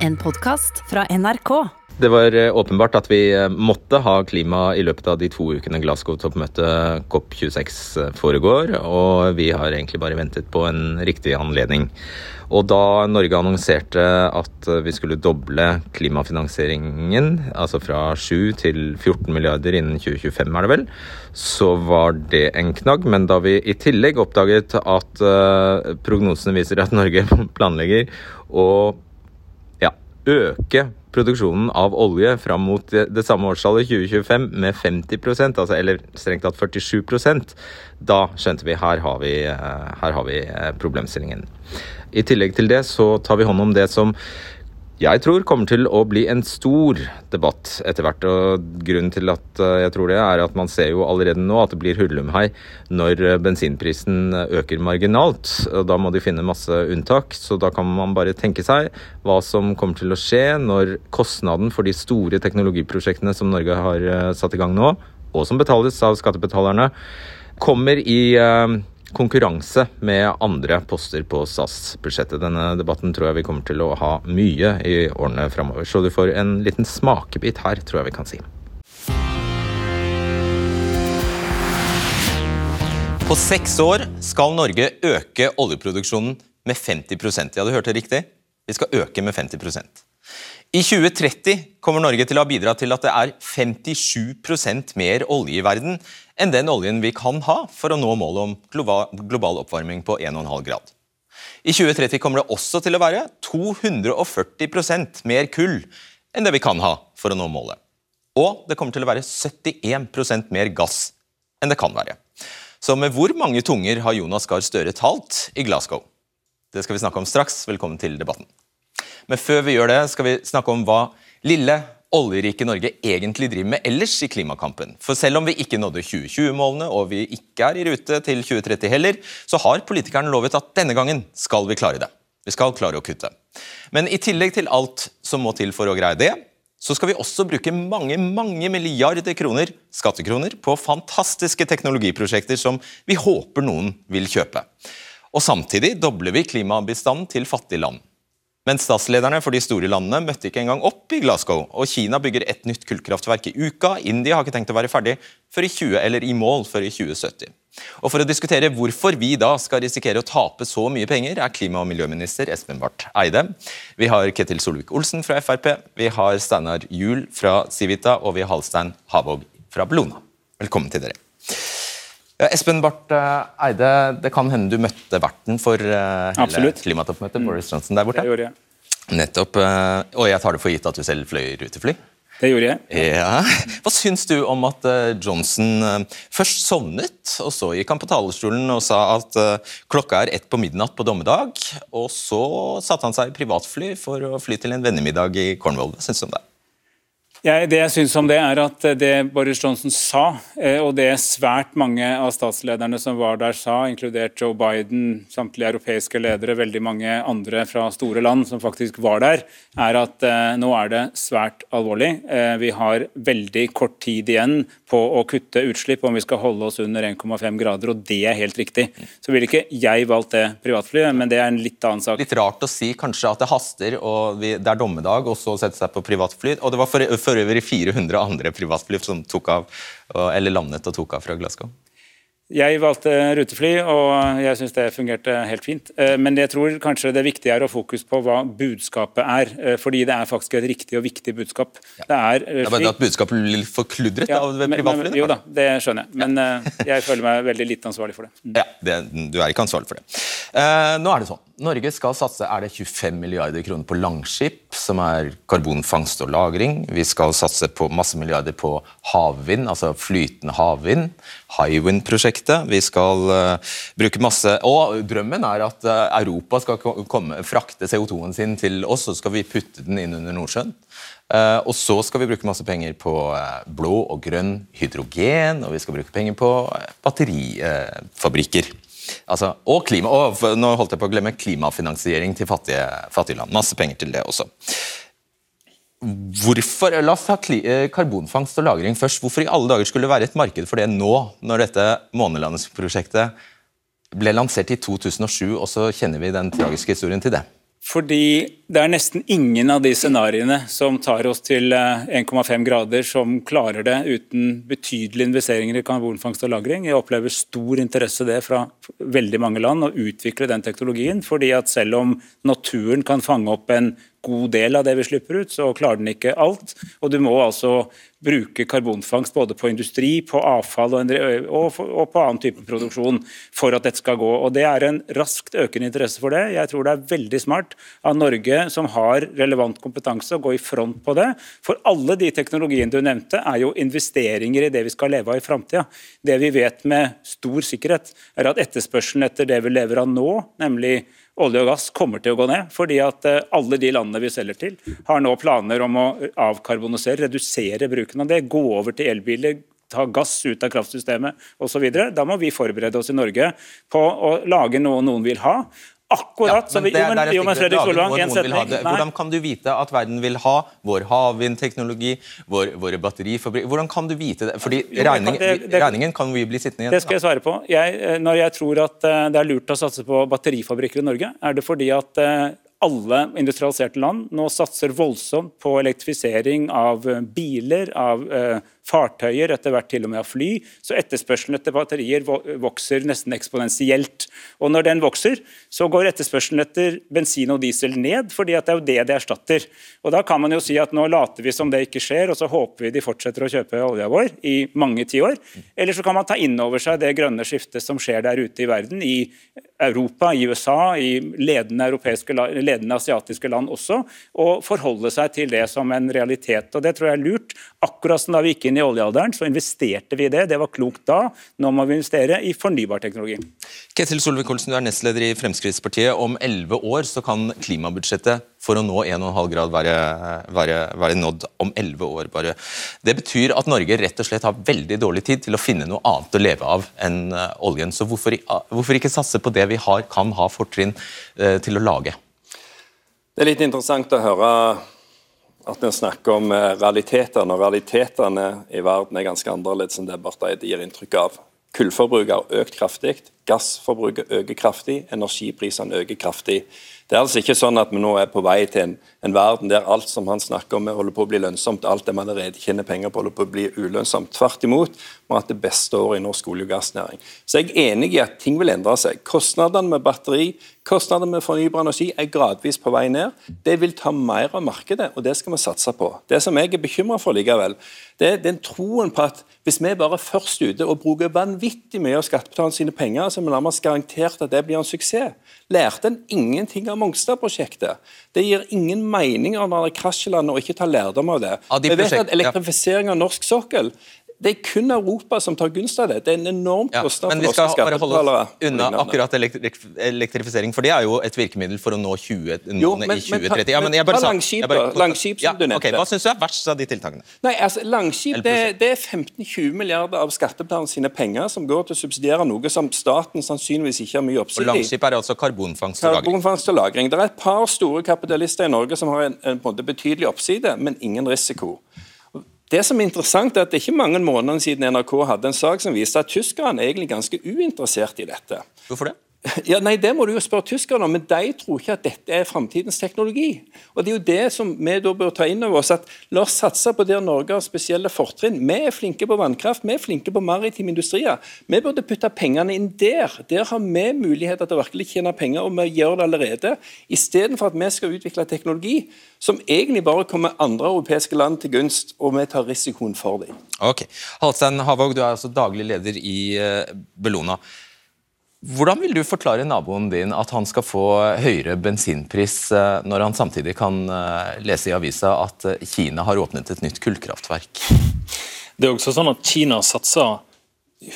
En podkast fra NRK. Det var eh, åpenbart at vi eh, måtte ha klima i løpet av de to ukene Glasgow-toppmøtet COP26 eh, foregår, og vi har egentlig bare ventet på en riktig anledning. Og da Norge annonserte at vi skulle doble klimafinansieringen, altså fra 7 til 14 milliarder innen 2025, er det vel, så var det en knagg. Men da vi i tillegg oppdaget at prognosene viser at Norge planlegger å øke produksjonen av olje fram mot det, samme årstallet, 2025, med 50% altså, eller strengt tatt 47% da skjønte vi her har vi, eh, her har vi eh, problemstillingen. I tillegg til det så tar vi hånd om det som jeg tror kommer til å bli en stor debatt etter hvert. og Grunnen til at eh, jeg tror det, er at man ser jo allerede nå at det blir hullumhei når eh, bensinprisen øker marginalt. Da må de finne masse unntak. Så da kan man bare tenke seg hva som kommer til å skje når kostnaden for de store teknologiprosjektene som Norge har eh, satt i gang nå, og som betales av skattebetalerne, kommer i konkurranse med andre poster på SAS-budsjettet. Denne debatten tror jeg vi kommer til å ha mye i årene framover. Så du får en liten smakebit her, tror jeg vi kan si. På seks år skal Norge øke oljeproduksjonen med 50% Ja, du hørte riktig. Vi skal øke med 50% I 2030 kommer Norge til å ha bidratt til at det er 57% mer olje i verden enn den oljen vi kan ha for å nå målet om global oppvarming på 1,5 grad. I 2030 kommer det også til å være 240% mer kull enn det vi kan ha for å nå målet. Og det kommer til å være 71% mer gass enn det kan være. Så med hvor mange tunger har Jonas Gahr Støre talt i Glasgow? Det skal vi snakke om straks. Velkommen til debatten. Men før vi gjør det, skal vi snakke om hva lille oljerike Norge egentlig driver med ellers i klimakampen. For selv om vi ikke nådde 2020-målene, og vi ikke er i rute til 2030 heller, så har politikerne lovet at denne gangen skal vi klare det. Vi skal klare å kutte. Men i tillegg til alt som må til for å greie det, så skal vi også bruke mange mange milliarder kroner, skattekroner på fantastiske teknologiprosjekter som vi håper noen vil kjøpe. Og Samtidig dobler vi klimabistanden til fattige land. Men statslederne for de store landene møtte ikke engang opp i Glasgow. Og Kina bygger et nytt kullkraftverk i uka. India har ikke tenkt å være ferdig før i 20, eller i mål før i 2070. Og For å diskutere hvorfor vi da skal risikere å tape så mye penger, er klima- og miljøminister Espen Barth Eide. Vi har Ketil Solvik-Olsen fra Frp, vi har Steinar Juel fra Civita, og vi har Halstein Havåg fra Bellona. Velkommen til dere. Ja, Espen Barth eh, Eide, det kan hende du møtte verten for uh, hele Absolutt. klimatoppmøtet, Boris Johnson, der borte? Det gjorde jeg. Nettopp. Uh, og jeg tar det for gitt at du selv fløy rutefly? Det gjorde jeg. Ja. Hva syns du om at Johnson først sovnet, og så gikk han på talerstolen og sa at klokka er ett på midnatt på dommedag, og så satte han seg i privatfly for å fly til en vennemiddag i Cornwall. Hva syns du om det? Jeg, det jeg synes om det, er at det Boris Johnson sa, eh, og det svært mange av statslederne som var der sa, inkludert Joe Biden, samtlige europeiske ledere, veldig mange andre fra store land som faktisk var der, er at eh, nå er det svært alvorlig. Eh, vi har veldig kort tid igjen på å kutte utslipp om vi skal holde oss under 1,5 grader, og det er helt riktig. Så ville ikke jeg valgt det privatflyet, men det er en litt annen sak. Litt rart å si kanskje at det haster, og vi, det er dommedag, og så sette seg på privatfly. og det var for, for øvrig 400 andre privatfly som tok av, eller landet og tok av fra Glasgow. Jeg valgte rutefly, og jeg syns det fungerte helt fint. Eh, men jeg tror kanskje det viktige er å fokus på hva budskapet er. Eh, fordi det er faktisk et riktig og viktig budskap. Ja. Det er fly. Er bare at budskapet blir litt forkludret ja, av privatflyene? Jo da, det skjønner jeg. Men ja. jeg føler meg veldig lite ansvarlig for det. Ja, det, Du er ikke ansvarlig for det. Uh, nå er det sånn. Norge skal satse er det 25 milliarder kroner på Langskip, som er karbonfangst og -lagring. Vi skal satse på masse milliarder på havvind, altså flytende havvind. Hywind-prosjektet. Vi skal uh, bruke masse Og drømmen er at uh, Europa skal komme, frakte CO2-en sin til oss, og så skal vi putte den inn under Nordsjøen. Uh, og så skal vi bruke masse penger på blå og grønn hydrogen, og vi skal bruke penger på batterifabrikker. Altså, og klima, og nå holdt jeg på å glemme klimafinansiering til fattige, fattige land. Masse penger til det også. Hvorfor, La oss ha eh, karbonfangst og -lagring først. Hvorfor i alle dager skulle det være et marked for det nå, når dette månelandingsprosjektet ble lansert i 2007, og så kjenner vi den tragiske historien til det? Fordi det er nesten ingen av de scenarioene som tar oss til 1,5 eh, grader, som klarer det uten betydelige investeringer i karbonfangst og -lagring. Jeg opplever stor interesse det fra veldig mange land å utvikle den teknologien. fordi at selv om naturen kan fange opp en god del av det vi slipper ut, så klarer den ikke alt. Og du må altså bruke karbonfangst både på industri, på avfall og, på annen type produksjon for at dette skal gå. Og Det er en raskt økende interesse for det. Jeg tror det er veldig smart av Norge, som har relevant kompetanse, å gå i front på det. For alle de teknologiene du nevnte, er jo investeringer i det vi skal leve av i framtida. Det vi vet med stor sikkerhet, er at etterspørselen etter det vi lever av nå, nemlig olje og gass kommer til å gå ned. fordi at eh, alle de landene vi selger til, har nå planer om å avkarbonisere, redusere bruken av det. Gå over til elbiler, ta gass ut av kraftsystemet osv. Da må vi forberede oss i Norge på å lage noe noen vil ha. Akkurat ja, men det, jo, men, jo, men Fredrik Solvang, en setning. Hvordan kan du vite at verden vil ha vår havvindteknologi, vår, våre batterifabrikker Hvordan kan du vite det? Fordi jo, regning, det, det, regningen kan vi bli sittende igjen Det skal jeg svare på. Jeg, eh, når jeg tror at eh, det er lurt å satse på batterifabrikker i Norge, er det fordi at eh, alle industrialiserte land nå satser voldsomt på elektrifisering av biler, av fartøyer, etter hvert til og med av fly, så etterspørselen etter batterier vokser nesten eksponentielt. Og når den vokser, så går etterspørselen etter bensin og diesel ned, fordi det er jo det det erstatter. Og Da kan man jo si at nå later vi som det ikke skjer, og så håper vi de fortsetter å kjøpe olja vår i mange tiår. Eller så kan man ta inn over seg det grønne skiftet som skjer der ute i verden, i Europa, i USA, i ledende, ledende asiatiske land også, og forholde seg til det som en realitet. Og Det tror jeg er lurt. Akkurat som da vi gikk inn i oljealderen, så investerte vi i det. Det var klokt da. Nå må vi investere i fornybar teknologi. Ketil Solvik-Olsen, du er nestleder i Fremskrittspartiet. Om elleve år så kan klimabudsjettet for å nå 1,5 grad være, være, være nådd om elleve år bare. Det betyr at Norge rett og slett har veldig dårlig tid til å finne noe annet å leve av enn eh, oljen. Så hvorfor, hvorfor ikke satse på det vi har, kan ha fortrinn eh, til å lage? Det er litt interessant å høre at en snakker om eh, realitetene, og realitetene i verden er ganske annerledes enn det Barth Eide gir inntrykk av. Kullforbruket har økt kraftig, gassforbruket øker kraftig, energiprisene øker kraftig. Det er altså ikke sånn at vi nå er på vei til en, en, verden der alt som han snakker om, holder på å bli lønnsomt. Alt det vi allerede tjener penger på, holder på å bli ulønnsomt. Tvert imot, vi har hatt det beste året i norsk olje- og gassnæring. Så jeg er enig i at ting vil endre seg. Kostnadene med batteri, kostnadene med fornybar energi er gradvis på vei ned. Det vil ta mer av markedet, og det skal vi satse på. Det som jeg er bekymra for likevel, det er den troen på at hvis vi bare er først ute og bruker vanvittig mye av skattebetalernes sine penger, så er vi nærmest garantert at det blir en suksess lærte en ingenting av Mongstad-prosjektet. Det gir ingen mening når det krasjer landet og ikke ta lærdom av det. Av Vi vet at Elektrifisering av norsk sokkel det er kun Europa som tar gunst av det. Det er en enorm kostnad ja, for norske skattebetalere. Men vi skal holde oss unna akkurat elektrifisering, for det er jo et virkemiddel for å nå 20, jo, men, i 2030. Ja, men jeg bare sa, Langskip, bare, langskip som ja, du nevnte. Okay, hva syns du er verst av de tiltakene? Nei, altså, Langskip det, det er 15-20 milliarder av skattebetalernes sine penger som går til å subsidiere noe som staten sannsynligvis ikke har mye oppsikt i. Langskip er altså karbonfangst og lagring? Karbonfangst og lagring. Det er et par store kapitalister i Norge som har en, en, en betydelig oppside, men ingen risiko. Det som er interessant er at det er ikke mange månedene siden NRK hadde en sak som viste at tyskerne er egentlig ganske uinteressert i dette. Hvorfor det? Ja, nei, Det må du jo spørre tyskerne om, men de tror ikke at dette er framtidens teknologi. Og Det er jo det som vi da bør ta inn over oss. at La oss satse på der Norge har spesielle fortrinn. Vi er flinke på vannkraft, vi er flinke på maritime industrier. Vi burde putte pengene inn der. Der har vi muligheter til å virkelig tjene penger, og vi gjør det allerede. Istedenfor at vi skal utvikle teknologi som egentlig bare kommer andre europeiske land til gunst, og vi tar risikoen for dem. Ok. Halstein Havåg, du er altså daglig leder i uh, Bellona. Hvordan vil du forklare naboen din at han skal få høyere bensinpris eh, når han samtidig kan eh, lese i avisa at eh, Kina har åpnet et nytt kullkraftverk? Det er også sånn at Kina satser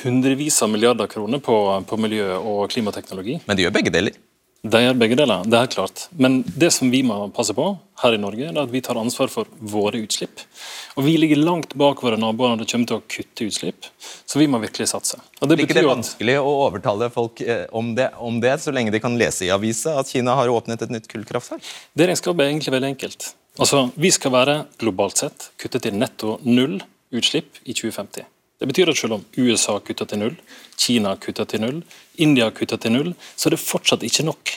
hundrevis av milliarder kroner på, på miljø og klimateknologi. Men de gjør begge deler? De gjør begge deler, det er klart. Men det som vi må passe på her i Norge, er at vi tar ansvar for våre utslipp. Og Vi ligger langt bak våre naboer når det kommer til å kutte utslipp, så vi må virkelig satse. Og det Blir ikke det vanskelig å overtale folk eh, om det, om det, så lenge de kan lese i avisa at Kina har åpnet et nytt kullkraftverk? Det regnskapet er egentlig veldig enkelt. Altså, Vi skal være globalt sett kuttet til netto null utslipp i 2050. Det betyr at selv om USA kutter til null, Kina kutter til null, India kutter til null, så er det fortsatt ikke nok.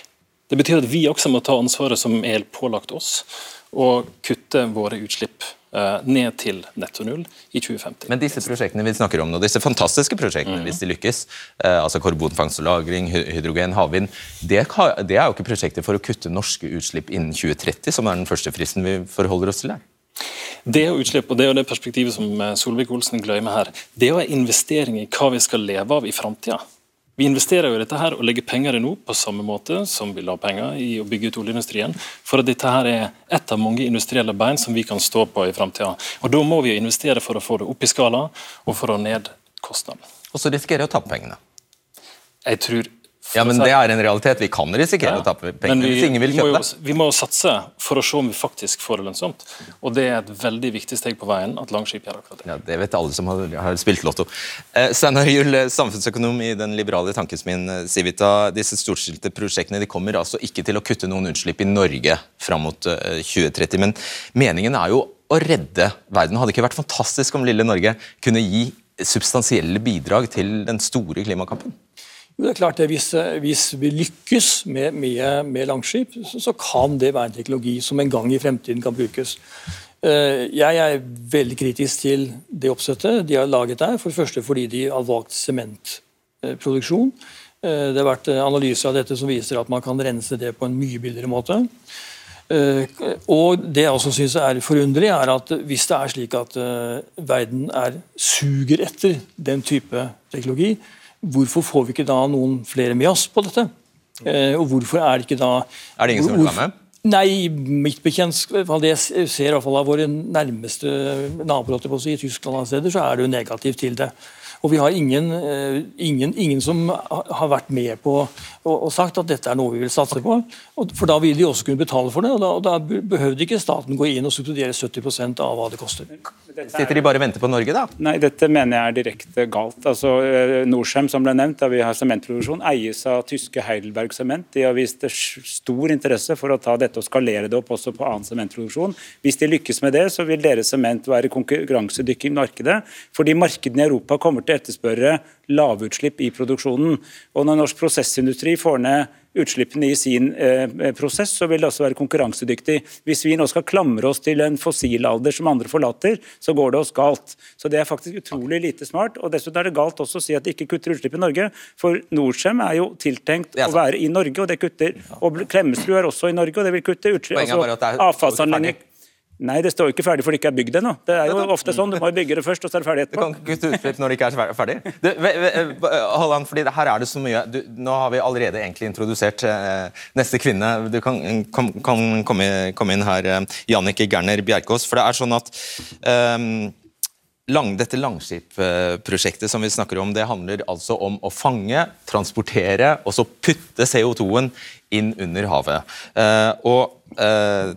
Det betyr at vi også må ta ansvaret som er pålagt oss, og kutte våre utslipp eh, ned til netto null i 2050. Men disse prosjektene vi snakker om nå, disse fantastiske prosjektene, hvis de lykkes, eh, altså karbonfangst og -lagring, hydrogen, havvind, det, det er jo ikke prosjekter for å kutte norske utslipp innen 2030, som er den første fristen vi forholder oss til her. Det å utslippe, utslipp, og det er jo det perspektivet som eh, Solvik-Olsen glemmer her. Det er investering i hva vi skal leve av i framtida. Vi investerer jo i dette her og legger penger i nå på samme måte som vi la penger i å bygge ut oljeindustrien, for at dette her er ett av mange industrielle bein som vi kan stå på i framtida. Da må vi jo investere for å få det opp i skala, og for å ned kostnaden. Og så risikerer å tape pengene. Jeg tror Ja, men det er en realitet. Vi kan risikere å tappe Men vi, hvis ingen vil kjøpe. jo, vi må jo satse for å se om vi faktisk får det lønnsomt. Og det er et veldig viktig steg på veien at Langskip gjør akkurat det. Ja, Det vet alle som har, har spilt Lotto. Eh, Steinar Juel, eh, samfunnsøkonom i den liberale tankesmien eh, Civita. Disse storstilte prosjektene de kommer altså ikke til å kutte noen utslipp i Norge fram mot eh, 2030. Men meningen er jo å redde verden. Hadde ikke vært fantastisk om lille Norge kunne gi substansielle bidrag til den store klimakampen? Jo, det er klart det, Hvis, hvis vi lykkes med, med, med Langskip, så, så kan det være en teknologi som en gang i fremtiden kan brukes. Eh, Jeg er veldig kritisk til det oppsettet de har laget der. For det første fordi de har valgt sementproduksjon. Eh, Det har vært analyser av dette som viser at man kan rense det på en mye billigere måte. Eh, Og det jeg også synes er forunderlig, er at hvis det er slik at eh, verden er suger etter den type teknologi, hvorfor får vi ikke da noen flere med oss på dette? Eh, Og hvorfor er det ikke da Er det ingen som vil være med? Nei, mitt bekjentskap, det jeg ser i hvert fall av våre nærmeste naboer i Tyskland og steder, så er det jo negativt til det. Og vi har ingen, eh, ingen, ingen som har vært med på og, sagt at dette er noe vi vil satse på. For da vil de også kunne betale for det, og da, og da behøvde ikke staten gå inn og subsidiere 70% av hva det koster. Sitter de bare og venter på Norge, da? Nei, dette mener jeg er direkte galt. Altså, eh, Norcem, som ble nevnt, da vi har sementproduksjon, eies av tyske Heidelberg Sement. De har vist stor interesse for å ta dette og skalere det opp også på annen sementproduksjon. Hvis de lykkes med det, så vil deres sement være konkurransedyktig i markedet. Fordi markedene i Europa kommer til å etterspørre lavutslipp i produksjonen. Og når norsk prosessindustri får ned utslippene i sin eh, prosess, så vil det også være konkurransedyktig. Hvis vi nå skal klamre oss til en fossilalder som andre forlater, så går det oss galt. Så Det er faktisk utrolig lite smart. og Dessuten er det galt også å si at de ikke kutter utslipp i Norge. For Norcem er jo tiltenkt er å være i Norge, og det kutter. Og Klemetsrud er også i Norge, og det vil kutte utslipp. Altså, avfallsanlegg. Nei, det står jo ikke ferdig for det ikke er bygd ennå. Det er jo ofte sånn. Du må jo bygge det først, og så er det ferdig Du kan ikke kutte utslipp når det ikke er ferdig. Du, ve- ve- Halland, fordi her er det så mye du, Nå har vi allerede egentlig introdusert eh, neste kvinne. Du kan, kan, kan komme, komme inn her, eh, Jannicke Gerner Bjerkås. For det er sånn at eh, lang, dette Langskip-prosjektet som vi snakker om, det handler altså om å fange, transportere og så putte CO2-en inn under havet. Eh, og eh,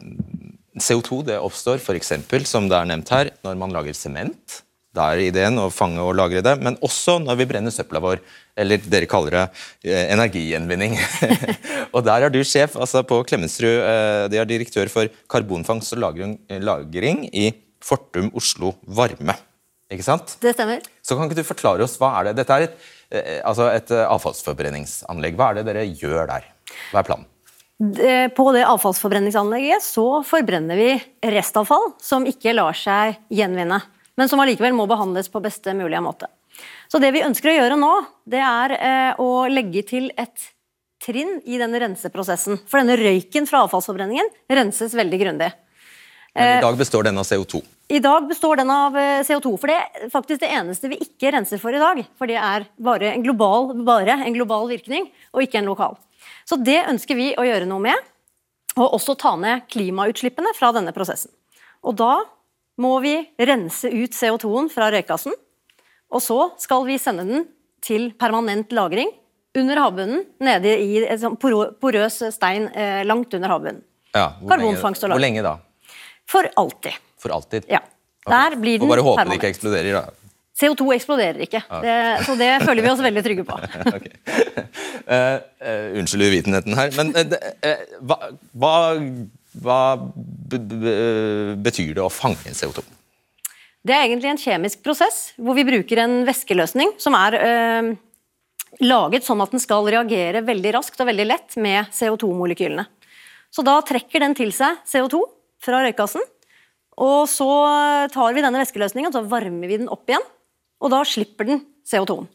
CO2 det oppstår f.eks., som det er nevnt her, når man lager sement. Da er ideen å fange og lagre det, men også når vi brenner søpla vår. Eller dere kaller det eh, energigjenvinning. og der er du sjef altså på Klemetsrud. Eh, de er direktør for karbonfangst og lagring, lagring i Fortum Oslo Varme. Ikke sant? Det stemmer. Så kan ikke du forklare oss, hva er det? Dette er et, eh, altså et eh, avfallsforbrenningsanlegg. Hva er det dere gjør der? Hva er planen? Det- På det avfallsforbrenningsanlegget så forbrenner vi restavfall som ikke lar seg gjenvinne, men som allikevel må behandles på beste mulige måte. Så det vi ønsker å gjøre nå, det er eh, å legge til et trinn i denne renseprosessen. For denne røyken fra avfallsforbrenningen renses veldig grundig. Men I dag består den av CO2. I dag består den av eh, CO2, for det er faktisk det eneste vi ikke renser for i dag. For det er bare en global, bare en global virkning, og ikke en lokal. Så det ønsker vi å gjøre noe med, og også ta ned klimautslippene fra denne prosessen. Og da må vi rense ut CO2-en fra røykassen, og så skal vi sende den til permanent lagring under havbunnen, nede i en sånn porøs stein eh, langt under havbunnen. Ja, hvor Karbonfangst og lenge, hvor lenge da? For alltid. For alltid? Ja. Der blir den Får bare håpe det ikke eksploderer, da. CO2 eksploderer ikke, det, så det føler vi oss veldig trygge på. okay. uh, uh, unnskyld uvitenheten her, men uh, hva, hva, hva betyr det å fange CO2? Det er egentlig en kjemisk prosess hvor vi bruker en væskeløsning som er laget sånn at den skal reagere veldig raskt og veldig lett med CO2-molekylene. Så da trekker den til seg CO2 fra røykgassen, og så tar vi denne væskeløsningen så varmer vi den opp igjen, og da slipper den CO2-en.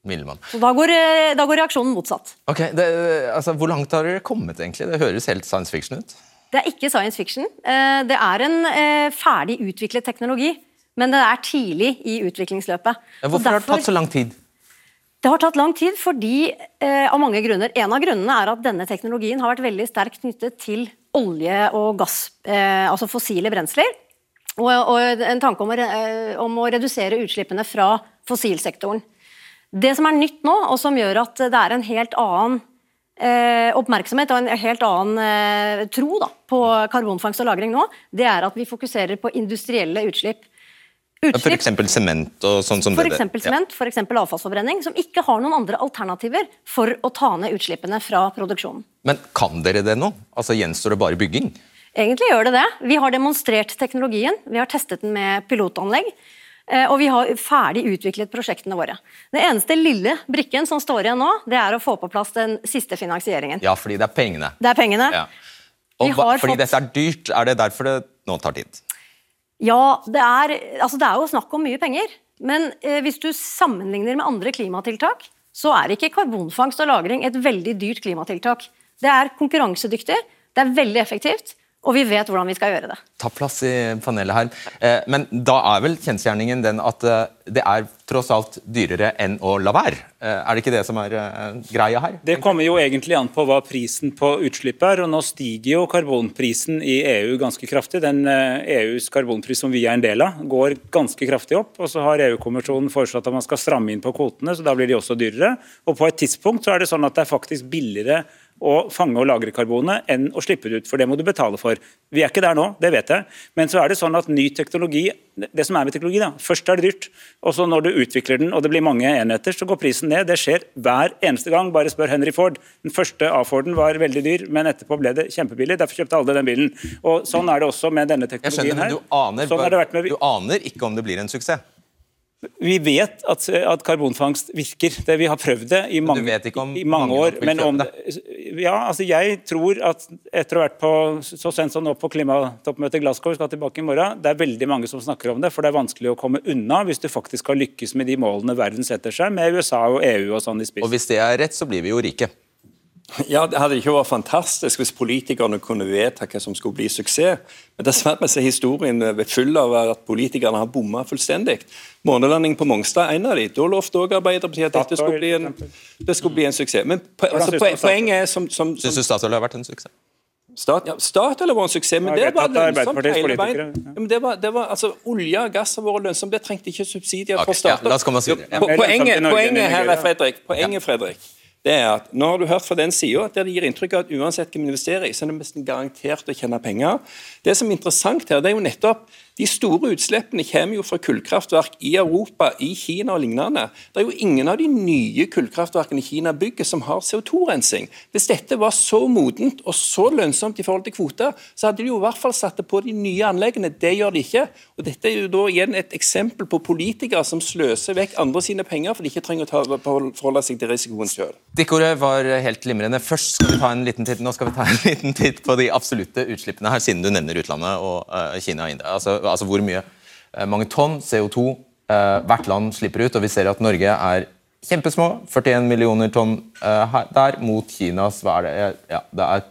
Så da går, eh, da går, reaksjonen motsatt. Ok, det, altså, Hvor langt har dere kommet, egentlig? Det høres helt science fiction ut. Det er ikke science fiction. Eh, det er en eh, ferdig utviklet teknologi, men det er tidlig i utviklingsløpet. Hvorfor derfor, har det tatt så lang tid? Det har tatt lang tid fordi, av mange grunner. En av grunnene er at denne teknologien har vært veldig sterkt knyttet til olje og gass, altså fossile brensler. Og, og en tanke om å, om å redusere utslippene fra fossilsektoren. Det som er nytt nå, og som gjør at det er en helt annen eh, oppmerksomhet og en helt annen eh, tro da, på karbonfangst og -lagring nå, det er at vi fokuserer på industrielle utslipp. utslipp F.eks. sement og sånn som for det? Eksempel sement, f.eks. avfallsforbrenning, som ikke har noen andre alternativer for å ta ned utslippene fra produksjonen. Men kan dere det nå? Altså Gjenstår det bare bygging? Egentlig gjør det det. Vi har demonstrert teknologien, vi har testet den med pilotanlegg. Eh, og vi har ferdig utviklet prosjektene våre. Den eneste lille brikken som står igjen nå, det er å få på plass den siste finansieringen. Ja, fordi det er pengene. Det er pengene. Ja. Og fordi fått... dette er dyrt, er det derfor det nå tar tid? Ja, det er, altså det er jo snakk om mye penger. Men eh, hvis du sammenligner med andre klimatiltak, så er ikke karbonfangst og -lagring et veldig dyrt klimatiltak. Det er konkurransedyktig, det er veldig effektivt, og vi vet hvordan vi skal gjøre det. Ta plass i panelet her. Eh, men da er vel kjensgjerningen den at eh, det er tross alt dyrere enn å la være? Eh, er det ikke det som er greia her? Det kommer jo egentlig an på hva prisen på utslipp er. og Nå stiger jo karbonprisen i EU ganske kraftig. Den EUs karbonpris som vi er en del av, går ganske kraftig opp. og Så har EU-kommisjonen foreslått at man skal stramme inn på kvotene, så da blir de også dyrere. Og På et tidspunkt så er det sånn at det er faktisk billigere å fange og lagre karbonet enn å slippe det ut, for det må du betale for. Vi er ikke der nå, det vet jeg, men så er det sånn at ny teknologi det som er med teknologi da, Først er det dyrt, og så når du utvikler den og det blir mange enheter, så går prisen ned. Det skjer hver eneste gang. Bare spør Henry Ford. Den første A-Forden var veldig dyr, men etterpå ble det kjempebillig. Derfor kjøpte alle den bilen. Og Sånn er det også med denne teknologien skjønner, her. Du aner, sånn med... du aner ikke om det blir en suksess? Vi vet at, at, karbonfangst virker. Det, vi har prøvd det i mange, i mange år. Men om ja, altså jeg tror at etter å ha vært på så sent som nå på klimatoppmøtet i Glasgow, skal tilbake i morgen, det er veldig mange som snakker om det. For det er vanskelig å komme unna hvis du faktisk skal lykkes med de målene verden setter seg, med USA og EU og sånn i spiss. Og hvis det er rett, så blir vi jo rike. Ja, Det hadde ikke vært fantastisk hvis politikerne kunne vedta hva som skulle bli suksess. Men dessverre er historien full av at politikerne har bomma fullstendig. Månelandingen på Mongstad er en av de. Da lovte òg Arbeiderpartiet at dette skulle bli en, skulle bli en suksess. Men altså, poenget er som, som, som Syns du Statoil har vært en suksess? Stat, ja, Statoil har vært en suksess, men det var lønnsomt hele veien. Ja, det var, det var, altså, Olje og gass har vært lønnsomt, det trengte ikke subsidier okay, fra staten. Ja. Poenget, poenget her er Fredrik, poenget, Fredrik det er at Nå har du hørt fra den sida der det gir inntrykk av at uansett hva vi investerer i, så er det nesten garantert å tjene penger. Det som er interessant her, det er jo nettopp de store utslippene kommer jo fra kullkraftverk i Europa, i Kina og lignende. Det er jo ingen av de nye kullkraftverkene Kina bygger som har CO2-rensing. Hvis dette var så modent og så lønnsomt i forhold til kvoter, så hadde de jo i hvert fall satt det på de nye anleggene. Det gjør de ikke. Og Dette er jo da igjen et eksempel på politikere som sløser vekk andre sine penger for de ikke trenger å ta, forholde seg til risikoen sjøl. Stikkordet var helt glimrende. Først skal vi ta en liten titt, nå skal vi ta en liten titt på de absolutte utslippene her, siden du nevner utlandet og uh, Kina og India. Altså, altså hvor mye eh, mange tonn CO2 eh, hvert land slipper ut. Og vi ser at Norge er kjempesmå. 41 millioner tonn eh, der, mot Kinas hva er det? Ja, det er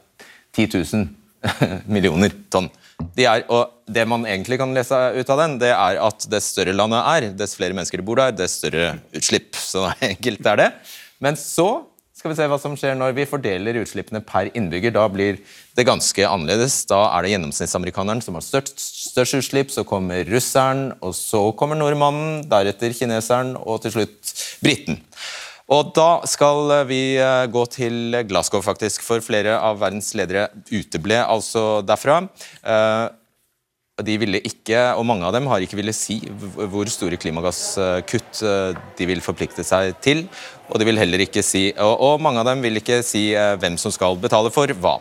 10 000 millioner tonn. De er, og Det man egentlig kan lese ut av den, det er at dess større landet er, dess flere mennesker det bor der, dess større utslipp. Så enkelt er det. Men så skal vi se hva som skjer når vi fordeler utslippene per innbygger. Da blir det ganske annerledes. Da er det gjennomsnittsamerikaneren som har størst, størst utslipp, så kommer russeren, og så kommer nordmannen, deretter kineseren og til slutt briten. Og Da skal vi eh, gå til Glasgow, faktisk, for flere av verdens ledere uteble altså derfra. Eh, de ville ikke, og mange av dem har ikke ville si hvor store klimagasskutt eh, de vil forplikte seg til. Og de vil heller ikke si, og, mange av dem vil ikke si hvem som skal betale for hva.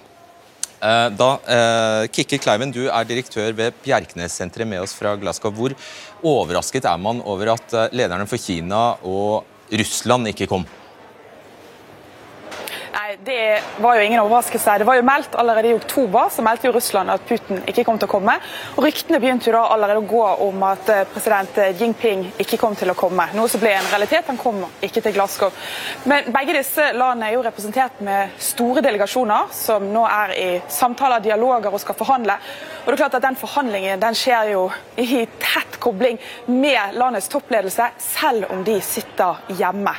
Eh, da, eh, Kikke Kleiven, du er direktør ved Bjerknessenteret med oss fra Glasgow. Hvor overrasket er man over at eh, lederne for Kina og Russland ikke kom? Det var jo ingen overraskelse. Det var jo meldt allerede i oktober så meldte jo Russland at Putin ikke kom til å komme. Og Ryktene begynte jo da allerede å gå om at eh, president Jinping ikke kom til å komme. Noe som ble en realitet. Han kom ikke til Glasgow. Men begge disse landene er jo representert med store delegasjoner som nå er i samtaler, dialoger og skal forhandle. Og det er klart at Den forhandlingen den skjer jo i tett kobling med landets toppledelse, selv om de sitter hjemme.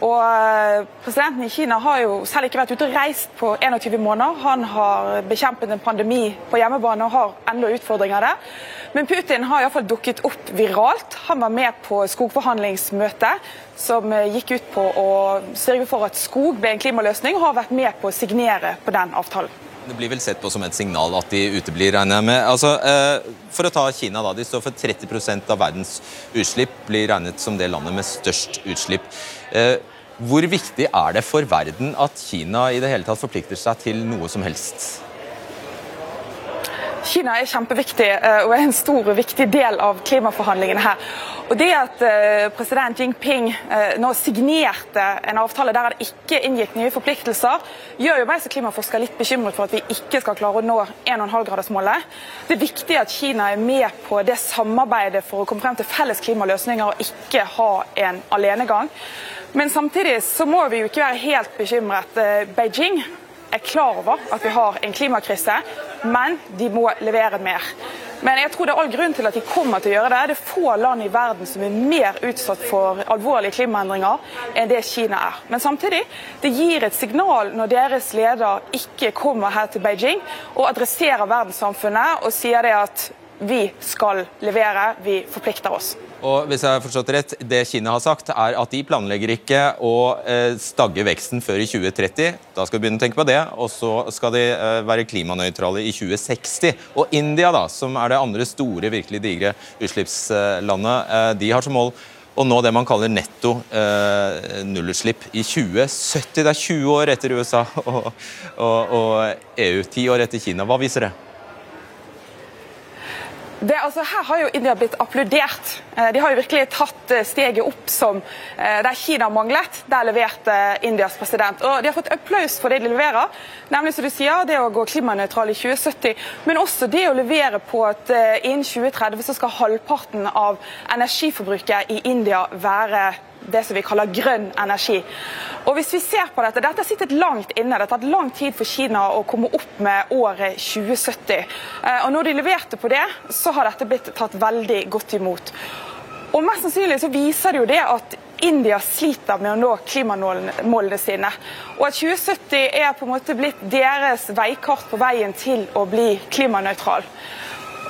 Og eh, Presidenten i Kina har jo selv ikke vært ute og reist på 21 måneder. Han har bekjempet en pandemi på hjemmebane og har enda utfordringer der. Men Putin har iallfall dukket opp viralt. Han var med på skogforhandlingsmøtet som eh, gikk ut på å sørge for at skog ble en klimaløsning, og har vært med på å signere på den avtalen. Det blir vel sett på som et signal at de uteblir, regner jeg med. Altså, eh, for å ta Kina, da. De står for 30% av verdens utslipp. Blir regnet som det landet med størst utslipp. Hvor viktig er det for verden at Kina i det hele tatt forplikter seg til noe som helst? Kina er kjempeviktig eh, og er en stor og viktig del av klimaforhandlingene her. Og Det at eh, president Jinping eh, nå signerte en avtale der han ikke inngikk nye forpliktelser, gjør jo meg som klimaforsker litt bekymret for at vi ikke skal klare å nå 1,5-gradersmålet. Det er viktig at Kina er med på det samarbeidet for å komme frem til felles klimaløsninger og ikke ha en alenegang. Men samtidig så må vi jo ikke være helt bekymret. Beijing er klar over at vi har en klimakrise, men de må levere mer. Men jeg tror det er all grunn til at de kommer til å gjøre det. Det er få land i verden som er mer utsatt for alvorlige klimaendringer enn det Kina er. Men samtidig, det gir et signal når deres leder ikke kommer her til Beijing og adresserer verdenssamfunnet og sier det at vi skal levere, vi forplikter oss. Og hvis jeg har forstått rett, Det Kina har sagt, er at de planlegger ikke å eh, stagge veksten før i 2030. Da skal vi begynne å tenke på det. Og så skal de eh, være klimanøytrale i 2060. Og India, da, som er det andre store, virkelig digre utslippslandet, eh, de har som mål å nå det man kaller netto nullutslipp i 2070. Det er 20 år etter USA og, og, og EU. 10 år etter Kina. Hva viser det? Det, altså, her har jo India blitt applaudert. Eh, de har jo virkelig tatt eh, steget opp som eh, der Kina manglet. Der leverte Indias president. Og De har fått applaus for det de leverer, nemlig som du sier, det å gå klimanøytral i 2070. Men også det å levere på at innen 2030 så skal halvparten av energiforbruket i India være det som vi kaller grønn energi. Og hvis vi ser på Dette dette har sittet langt inne. Det har tatt lang tid for Kina å komme opp med året 2070. Eh, og Når de leverte på det, så har dette blitt tatt veldig godt imot. Og Mest sannsynlig så viser det jo det at India sliter med å nå klimamålene sine. Og at 2070 er på en måte blitt deres veikart på veien til å bli klimanøytral.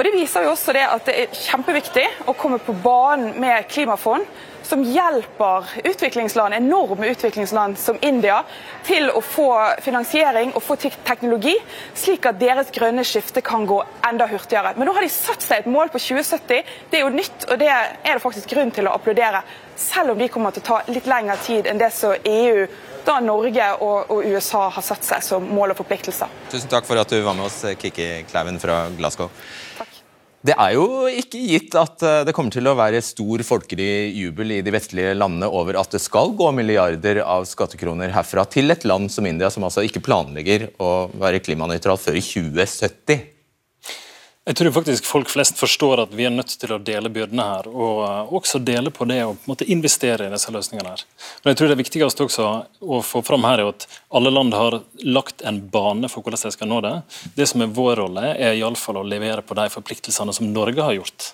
Og Det viser jo også det at det er kjempeviktig å komme på banen med klimafond som hjelper utviklingsland, enorme utviklingsland som India til å få finansiering og få teknologi, slik at deres grønne skifte kan gå enda hurtigere. Men nå har de satt seg et mål på 2070. Det er jo nytt, og det er det faktisk grunn til å applaudere. Selv om de kommer til å ta litt lengre tid enn det som EU da Norge og, og, USA har satt seg som mål og forpliktelser. Tusen takk for at du var med oss, Kikki Kleiven fra Glasgow. Det er jo ikke gitt at eh, det kommer til å være stor folkelig jubel i de vestlige landene over at det skal gå milliarder av skattekroner herfra til et land som India, som altså ikke planlegger å være klimanøytral før i 2070. Jeg tror faktisk folk flest forstår at vi er nødt til å dele byrdene her, og eh, også dele på det og på en måte investere i disse løsningene. her. Men jeg tror det viktigste også å få fram her er at alle land har lagt en bane for hvordan de skal nå det. Det som er vår rolle, er iallfall å levere på de forpliktelsene som Norge har gjort.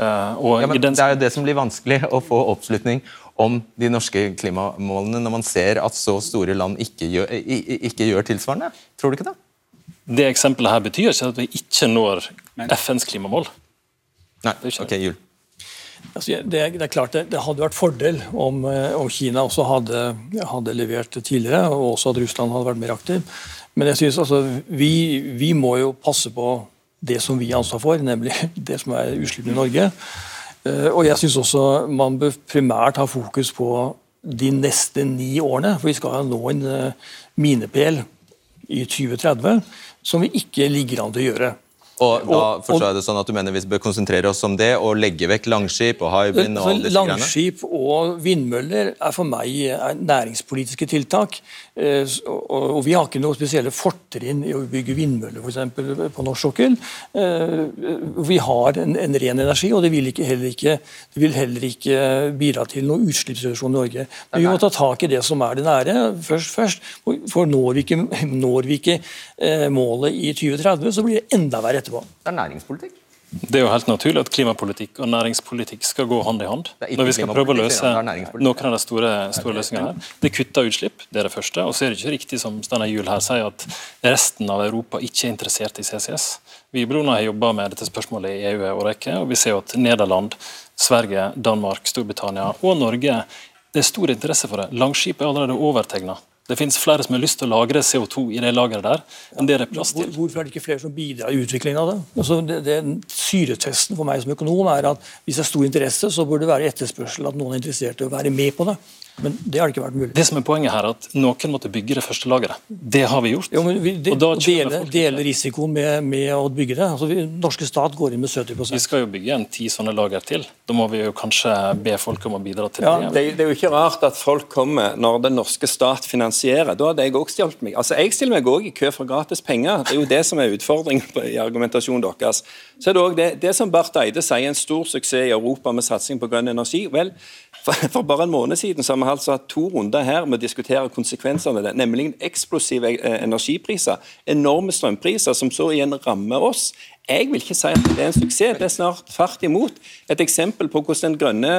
Uh, ja. Det er jo det som blir vanskelig, å få oppslutning om de norske klimamålene når man ser at så store land ikke gjør, ikke gjør tilsvarende. Tror du ikke det? Det eksempelet her betyr ikke at vi ikke når FNs klimamål. Nei, ok, Jul. Altså, det, det, er klart det, det, hadde vært fordel om, eh, om Kina også hadde, hadde, levert tidligere, og også at Russland hadde vært mer aktiv. Men jeg synes altså, vi, vi må jo passe på det som vi har ansvar for, nemlig det som er utslippene i Norge. Eh, og jeg syns også man bør primært ha fokus på de neste ni årene. For vi skal nå en uh, minepæl i 2030 som vi ikke ligger an til å gjøre. Og da forstår jeg det sånn at du mener vi bør konsentrere oss om det og legge vekk Langskip og Hywind og disse? Langskip og vindmøller er for meg er næringspolitiske tiltak. Eh, Og, vi har ikke noe spesielle fortrinn i å bygge vindmøller for eksempel, på norsk sokkel. Eh, Vi har en, en ren energi, og det vil, ikke, det vil heller ikke bidra til noen utslippsreduksjon i Norge. Men vi må ta tak i det som er det nære først. først. For når vi ikke, når vi ikke eh, målet i 2030, så blir det enda verre etterpå. Det er næringspolitikk. Det er jo helt naturlig at klimapolitikk og næringspolitikk skal gå hånd i hånd. Når vi skal prøve å løse noen av de store, store løsningene her. Det kutter utslipp, det er det første. Og så er det ikke riktig som Steinar Juel her sier, at resten av Europa ikke er interessert i CCS. Vi i Bruna har jobba med dette spørsmålet i EU en årrekke, og vi ser jo at Nederland, Sverige, Danmark, Storbritannia og Norge det er stor interesse for det. Langskip er allerede overtegna. Det finnes flere som har lyst til å lagre CO2 i det lageret der, enn det det er plass til. hvorfor er det ikke flere som bidrar i utviklingen av det? Altså, det, det syretesten for meg som økonom er at hvis det er stor interesse, så burde det være etterspørsel, at noen er interessert i å være med på det. Men det har det ikke vært mulig. Det som er Poenget her er at noen måtte bygge det første lageret. Det har vi gjort. Jo, men vi de, Og da dele, dele risikoen med, med å bygge det. Altså, vi, norske stat går inn med 70 Vi skal jo bygge en ti sånne lager til. Da må vi jo kanskje be folk om å bidra til Ja, det. det, er- det er jo ikke rart at folk kommer når den norske stat finansierer. Da hadde jeg også stjålet meg. Altså, Jeg stiller meg òg i kø for gratis penger. Det er jo det som er utfordringen på- i argumentasjonen deres. Så er det òg det, det som Barth Eide sier er en stor suksess i Europa med satsing på grønn energi. Vel, for, bare en måned siden så har vi altså hatt to runder her med å diskutere konsekvensene av det, nemlig eksplosive eh, energipriser, enorme strømpriser, som så igjen rammer oss. Jeg vil ikke si at det er en suksess, det er snart tvert imot et eksempel på hvordan den grønne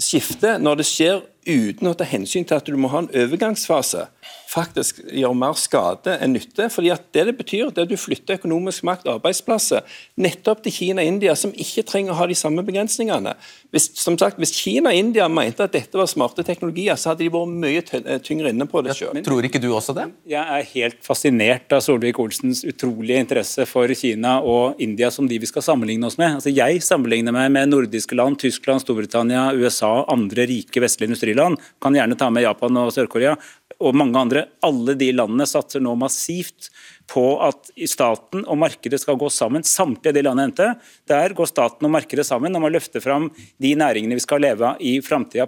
skiftet, når det skjer uten å ta hensyn til at du må ha en overgangsfase, faktisk gjør mer skade enn nytte. fordi at Det det betyr, det er at du flytter økonomisk makt og arbeidsplasser nettopp til Kina og India, som ikke trenger å ha de samme begrensningene. Hvis, som sagt, hvis Kina og India mente at dette var smarte teknologier, så hadde de vært mye tyngre inne på det sjøl. Tror ikke du også det? Jeg er helt fascinert av Solvik-Olsens utrolige interesse for Kina og India som de vi skal sammenligne oss med. Altså jeg sammenligner meg med nordiske land, Tyskland, Storbritannia, USA andre rike vestlige industriland. Kan gjerne ta med Japan og Sør-Korea og mange andre. Alle de landene satser nå massivt på at staten og markedet skal gå sammen. Samtlige de landene endte. der går staten og markedet sammen om å løfte fram de næringene vi skal leve av i framtida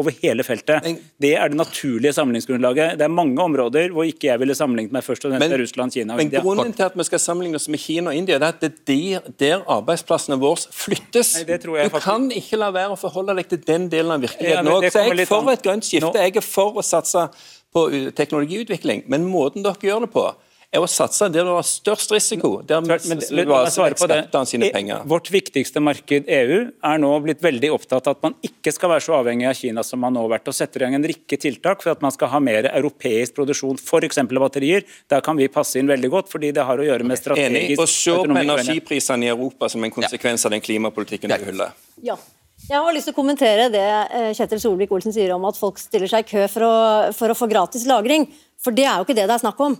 over hele feltet. Det er det naturlige sammenligningsgrunnlaget. Det er mange områder hvor ikke jeg ville sammenlignet meg først og fremst med Russland, Kina og Men India. grunnen til at vi skal sammenligne oss med Kina og India, det er at det er der, der arbeidsplassene våre flyttes. Nei, det tror jeg du faktisk- kan ikke la være å forholde deg til den delen av virkeligheten òg. Ja, Så jeg er for et grønt skifte. Nå- Jeg er for å satse på teknologiutvikling, men måten dere gjør det på, er å satse der det var størst risiko. Der altså skattene sine penger. Vårt viktigste marked, EU, er nå blitt veldig opptatt av at man ikke skal være så avhengig av Kina som man nå har vært, og setter i gang en rekke tiltak for at man skal ha mer europeisk produksjon, f.eks. batterier. Der kan vi passe inn veldig godt, fordi det har å gjøre med Enig. strategisk Og se på energiprisene i Europa som en konsekvens av den klimapolitikken du hyller. Ja. Jeg har lyst til å kommentere det eh, Kjetil Solvik-Olsen sier om at folk stiller seg i kø for å, for å få gratis lagring. For det er jo ikke det det er snakk om.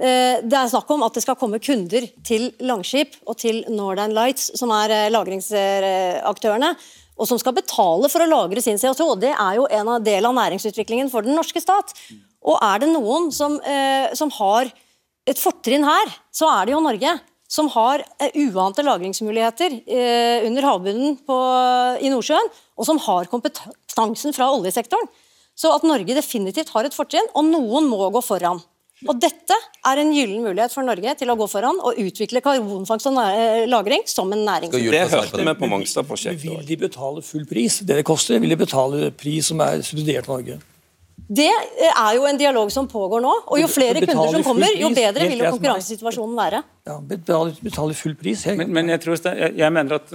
Eh, Det er snakk om at det skal komme kunder til Langskip og til Northern Lights, som er eh, lagringsaktørene, og som skal betale for å lagre sin CO2. Det er jo en del av næringsutviklingen for den norske stat. Og er det noen som, eh, som har et fortrinn her, så er det jo Norge. Som har uante lagringsmuligheter under havbunnen i Nordsjøen, og som har kompetansen fra oljesektoren. Så at Norge definitivt har et fortrinn, og noen må gå foran. Og Dette er en gyllen mulighet for Norge til å gå foran og utvikle karbonfangst og lagring som en næring. Det hørte vi på Mongstad-prosjektet Vil de betale full pris? Det det koster, vil de betale pris som er subsidiert av Norge? Det eh, er jo en dialog som pågår nå. Og jo flere kunder som kommer, jo bedre vil jo konkurransesituasjonen være. Ja, betale, betale full pris. Jeg. Men, men jeg, tror, jeg, jeg mener at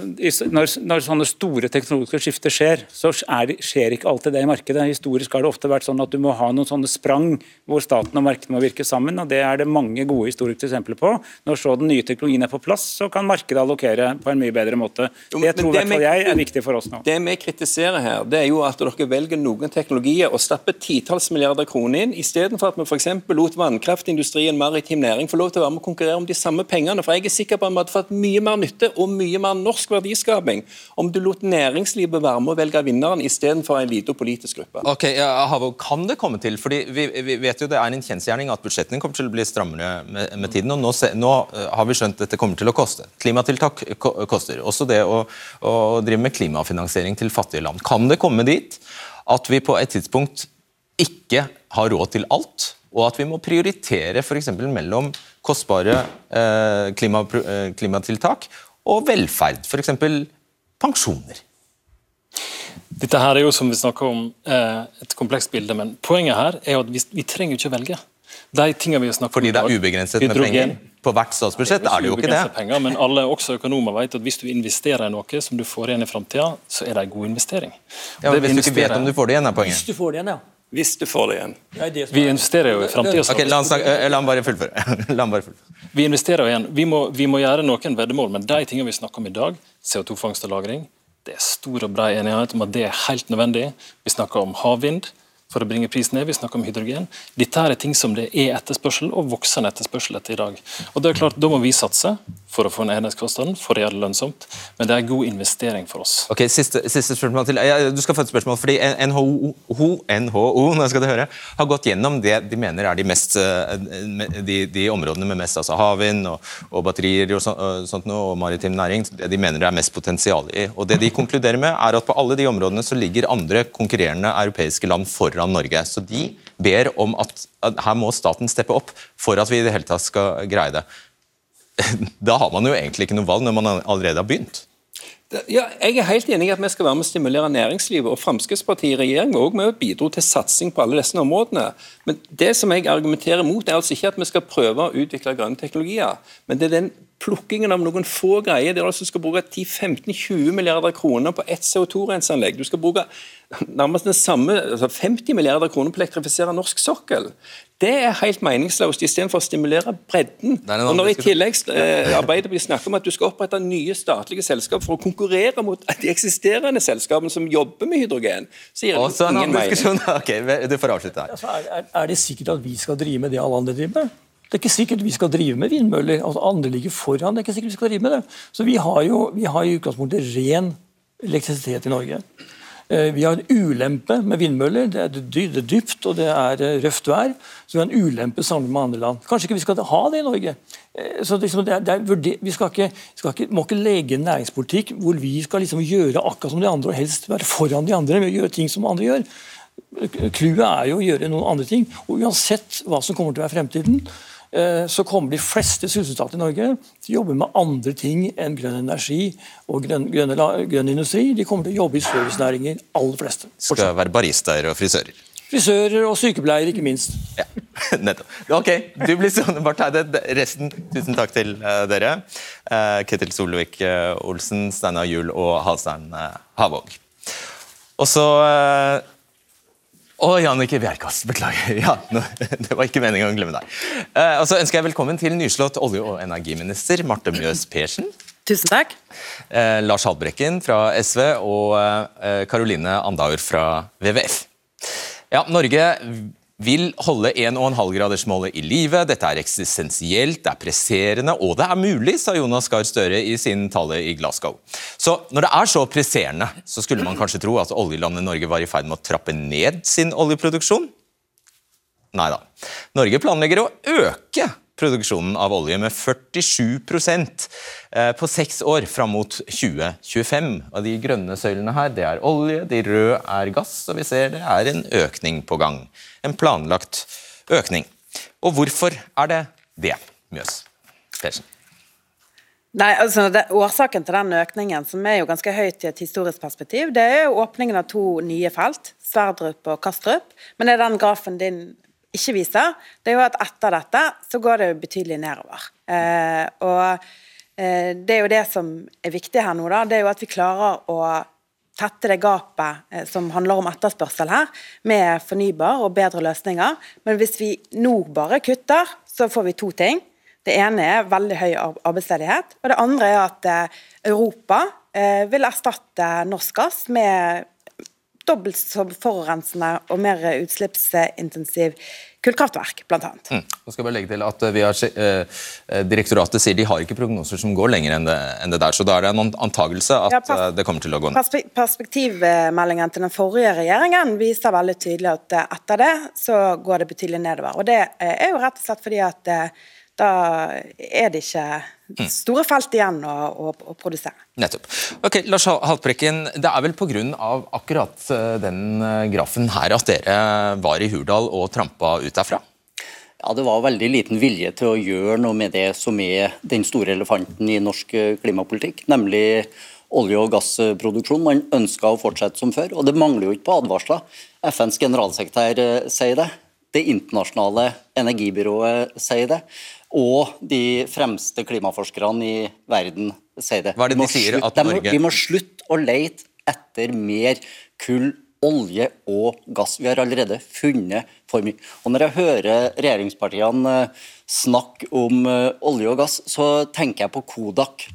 når, når sånne store teknologiske skifter skjer, så er det, skjer ikke alltid det i markedet. Historisk har det ofte vært sånn at du må ha noen sånne sprang hvor staten og markedet må virke sammen. og Det er det mange gode historiske eksempler på. Når så den nye teknologien er på plass, så kan markedet allokere på en mye bedre måte. Jo, Det tror i hvert fall jeg er viktig for oss nå. Det vi kritiserer her, det er jo at dere velger noen teknologier og stapper titalls milliarder kroner inn, istedenfor at vi f.eks. lot vannkraftindustrien, maritim næring, få lov til å være med og konkurrere om de samme samme pengene. For jeg er sikker på at vi hadde fått mye mer nytte og mye mer norsk verdiskaping om du lot næringslivet være med å velge vinneren istedenfor en liten politisk gruppe. Ok, ja, Havo, Kan det komme til, fordi vi, vi vet jo det er en kjensgjerning at budsjettene kommer til å bli strammere med, med tiden. og nå, se, nå uh, har vi skjønt at dette kommer til å koste. Klimatiltak koster. Også det å, å drive med klimafinansiering til fattige land. Kan det komme dit at vi på et tidspunkt ikke har råd til alt, og at vi må prioritere f.eks. mellom kostbare eh, klima, eh, klimatiltak og velferd, f.eks. pensjoner? Dette her er jo som vi snakker om eh, et komplekst bilde, men poenget her er jo at vi, vi trenger ikke å velge. De tingene vi har snakket Fordi om det er ubegrenset med penger? På hvert statsbudsjett er det jo ikke det. Penger, men alle også økonomer vet at hvis du investerer i noe som du får igjen i framtida, så er det en god investering. Ja, men Hvis du ikke vet om du får det igjen, er poenget. Hvis du får det igjen, ja. Hvis du får det igjen. Vi er- investerer jo i framtida. Okay, La han, eh, la han bare fullføre. Vi investerer jo igjen. Vi må, vi må gjøre noen veddemål, men de tingene vi snakker om i dag, CO2-fangst og -lagring, det er stor og bred enighet om at det er helt nødvendig. Vi snakker om havvind for å bringe prisen ned, vi snakker om hydrogen. Dette er ting som det er etterspørsel, og voksende etterspørsel etter i dag. Og det er klart, Da må vi satse for å få ned enhetskostnaden, for å gjøre det lønnsomt. Men det er en god investering for oss. Ok, Siste, siste spørsmål til. Du skal få et spørsmål, fordi NHO, Ho- NHO nå skal du høre, har gått gjennom det de mener er de, mest, eh, de, de områdene med mest altså havvind og, og batterier og, så, og sånt noe, og maritim næring. Det de mener det er mest potensial i. Og Det de konkluderer med, er at på alle de områdene så ligger andre konkurrerende europeiske land foran Norge. Så de ber om at, at her må staten steppe opp for at vi i det hele tatt skal greie det. Da har man jo egentlig ikke noe valg når man allerede har begynt. Ja, jeg er helt enig i at vi skal være med å stimulere næringslivet. og Fremskrittspartiet i regjering var med og bidro til satsing på alle disse områdene. Men det som jeg argumenterer mot, er altså ikke at vi skal prøve å utvikle grønne teknologier. Men det er den plukkingen av noen få greier der du altså skal bruke 10-15-20 milliarder kroner på ett CO2-renseanlegg. Du skal bruke nærmest den samme, altså 50 milliarder kroner på å elektrifisere norsk sokkel. Det er helt meningsløst, istedenfor å stimulere bredden. Og når i tillegg eh, Arbeiderpartiet snakker om at du skal opprette nye statlige selskap for å konkurrere mot de eksisterende selskapene som jobber med hydrogen, så gir det ingen mening. Ok, Du får avslutte her. Altså, er, er, er det sikkert at vi skal drive med det alle andre driver med? Det er ikke sikkert vi skal drive med vindmøller. altså Andre ligger foran. det er ikke sikkert vi skal drive med det. Så Vi har jo vi har i utgangspunktet ren elektrisitet i Norge. Eh, Vi har en ulempe med vindmøller. Det er, dypt og det er eh, røft vær. Så vi har en ulempe sammenlignet med andre land. Kanskje ikke vi skal ha det i Norge. Eh, Så liksom det er, det er vi skal ikke, skal ikke, må ikke legge en næringspolitikk hvor vi skal liksom gjøre akkurat som de andre og helst være foran de andre med å gjøre ting som andre gjør. Clouet er jo å gjøre noen andre ting. og Uansett hva som kommer til å være fremtiden, så kommer de fleste sysselsatte i Norge til å jobbe med andre ting enn grønn energi og grønn, grønn, grønn industri. De kommer til å jobbe i servicenæringer, aller fleste. Skal være baristaer og frisører. Frisører og sykepleiere, ikke minst. Ja, nettopp. Ok, du blir stående, Barth Eide. Resten, tusen takk til eh, dere. Uh, Ketil Solvik-Olsen, Steinar Juel og Halstein Havåg. Og så Å, Jannicke Bjerkås. Beklager. Ja, nå, det var ikke meningen å glemme deg. Eh, og så ønsker jeg velkommen til nyslått olje- og energiminister Marte Mjøs Persen. Tusen takk. Eh, Lars Haltbrekken fra SV og eh, Caroline Andaur fra WWF. Ja, Norge vil holde 1,5-gradersmålet i live. Dette er eksistensielt, det er presserende, og det er mulig, sa Jonas Gahr Støre i sin tale i Glasgow. Så når det er så presserende, så skulle man kanskje tro at oljelandet Norge var i ferd med å trappe ned sin oljeproduksjon? Nei da. Norge planlegger å øke produksjonen av olje med 47 eh, på seks år fram mot 2025. Og De grønne søylene her det er olje, de røde er gass, og vi ser det er en økning på gang. En planlagt økning. Og hvorfor er det det, Mjøs Persen? Nei, altså det, Årsaken til den økningen, som er jo ganske høyt i et historisk perspektiv, det er jo åpningen av to nye felt, Sverdrup og Kastrup. Men det er den grafen din ikke viser, det er jo at etter dette så går det jo betydelig nedover. Eh, og eh, det er jo det som er viktig her nå, da. Det er jo at vi klarer å tette det gapet eh, som handler om etterspørsel her, med fornybar og bedre løsninger. Men hvis vi nå bare kutter, så får vi to ting. Det ene er veldig høy arbeidsledighet, og det andre er at eh, Europa eh, vil erstatte norsk gass med dobbelt så forurensende og mer utslippsintensiv kullkraftverk, bl.a. Mm. Nå skal jeg bare legge til at vi har, eh, Direktoratet sier de har ikke prognoser som går lenger enn det, enn det der, så da er det en antagelse at Ja, pers- eh, det kommer til å gå ned. Perspe perspektivmeldingen til den forrige regjeringen viser veldig tydelig at eh, etter det så går det betydelig nedover. Og Det eh, er jo rett og slett fordi at eh, da er det ikke store felt igjen å, å, å produsere. Nettopp. Ok, Lars Haltbrekken, det er vel pga. akkurat eh, den eh, grafen her at dere var i Hurdal og trampa ut derfra? Ja, Det var veldig liten vilje til å gjøre noe med det som er den store elefanten i norsk eh, klimapolitikk, nemlig olje- og gassproduksjon. Man ønska å fortsette som før, og det mangler jo ikke på advarsler. FNs generalsekretær sier det, det internasjonale energibyrået sier det, og de fremste klimaforskerne i verden sier det. Hva er det de sier slutt, at de må- Norge- Vi må slutte å lete etter mer kull olje og gass. Vi har allerede funnet for mye. Og Når jeg hører regjeringspartiene eh, snakke om eh, olje og gass, så tenker jeg på Kodak.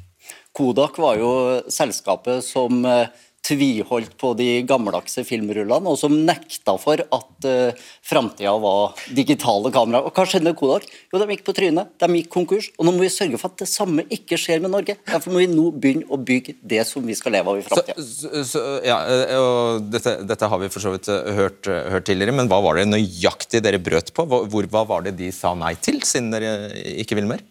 Kodak var jo selskapet som eh, tviholdt på de gammeldagse filmrullene, og som nekta for at uh, framtida var digitale kameraer. Og hva skjedde med Kodak? Jo, De gikk på trynet, de gikk konkurs. Og nå må vi sørge for at det samme ikke skjer med Norge. Derfor må vi nå begynne å bygge det som vi skal leve av i framtida. ja, eh, og dette, dette har vi for så vidt eh, hørt, eh, hørt tidligere, men hva var det nøyaktig dere brøt på? Hvor- hva var det de sa nei til, siden dere ikke vil mer?